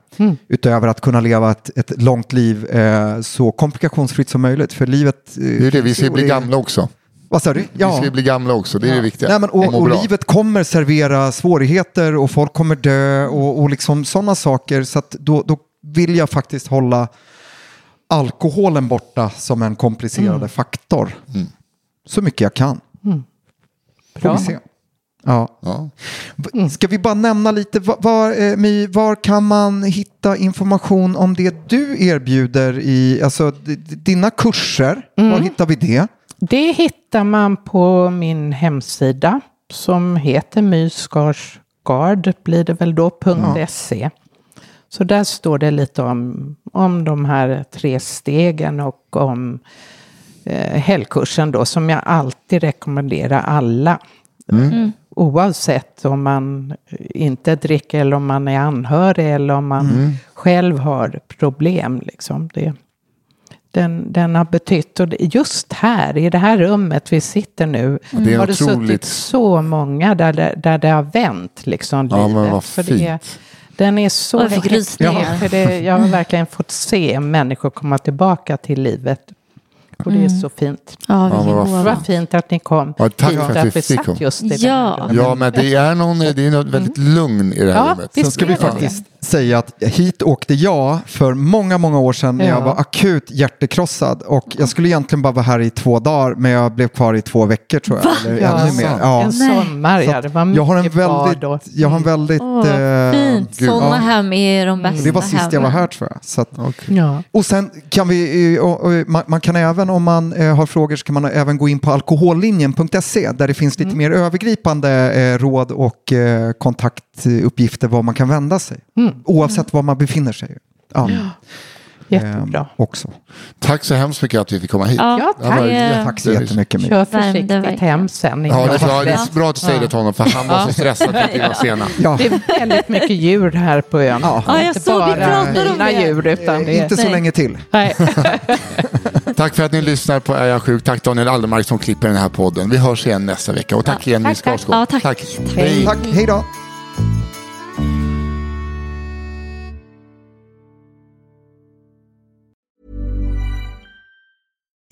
Utöver att kunna leva ett, ett långt liv eh, så komplikationsfritt som möjligt. För livet... eh, Det är det, vi ska bli det- gamla också. Vad sa du? Vi ska bli gamla också, det är det viktiga. Nej, men, och, och livet kommer servera svårigheter och folk kommer dö och, och liksom sådana saker. Så att då, då vill jag faktiskt hålla alkoholen borta som en komplicerande Mm. faktor. Så mycket jag kan. Får Bra. vi se. Ja. Ja. Ska vi bara nämna lite, var, var, eh, My, var kan man hitta information om det du erbjuder i, alltså dina kurser, var Mm. hittar vi det? Det hittar man på min hemsida som heter myskarsgard, blir det väl då, .se. Så där står det lite om, om de här tre stegen och om eh, helgkursen då som jag alltid rekommenderar alla. Oavsett om man inte dricker eller om man är anhörig eller om man själv har problem. Liksom. Det, den, den har betytt, och det- just här i det här rummet vi sitter nu, Det är har det otroligt. suttit så många där det, där det har vänt liksom Ja, men livet. vad För det är, fint. den är så häftig. För det, jag har verkligen fått se människor komma tillbaka till livet. Och det är så fint. Ja, Ja, vad var fint att ni kom Ja, tack för att vi fick komma. just i det Ja. Ja, men det är, någon, det är något väldigt lugn i det här Ja, rummet. Sen ska vi är det faktiskt säga att hit åkte jag för många, många år sedan när Ja. jag var akut hjärtekrossad. Och jag skulle egentligen bara vara här i två dagar, men jag blev kvar i två veckor tror jag. Eller Ja, ännu mer. Ja. En sommar, ja. Det var mycket jag har en väldigt, jag har en väldigt eh, fint. gud, Sådana ja. hem är de bästa det var sist jag var här tror jag. Så att, Ja. och sen kan vi, och, och, man, man kan även om man eh, har frågor så kan man även gå in på alkohollinjen.se där det finns lite Mm. mer övergripande eh, råd och eh, kontaktuppgifter var man kan vända sig. Mm. Oavsett var man befinner sig. Ja. Jättebra. Ehm, också. Tack så hemskt mycket att vi fick komma hit. Ja, Ja, Ja, men- det- Tack så jättemycket. My. Kör försiktigt hem sen. Ja, det, är, Ja. ja, det är bra att du säger det till honom för han var så stressad för att vi var sena. Ja. Det är väldigt mycket djur här på ön. Ja. Ja, jag Inte bara mina det. djur, utan det Inte så Nej. länge till. Nej. Tack för att ni lyssnar på Är jag sjuk? Tack Daniel Aldermark som klipper den här podden. Vi hörs igen nästa vecka och tack igen tack, Nils Skarsgård. Ja, tack. tack. Hej. Tack, hej då.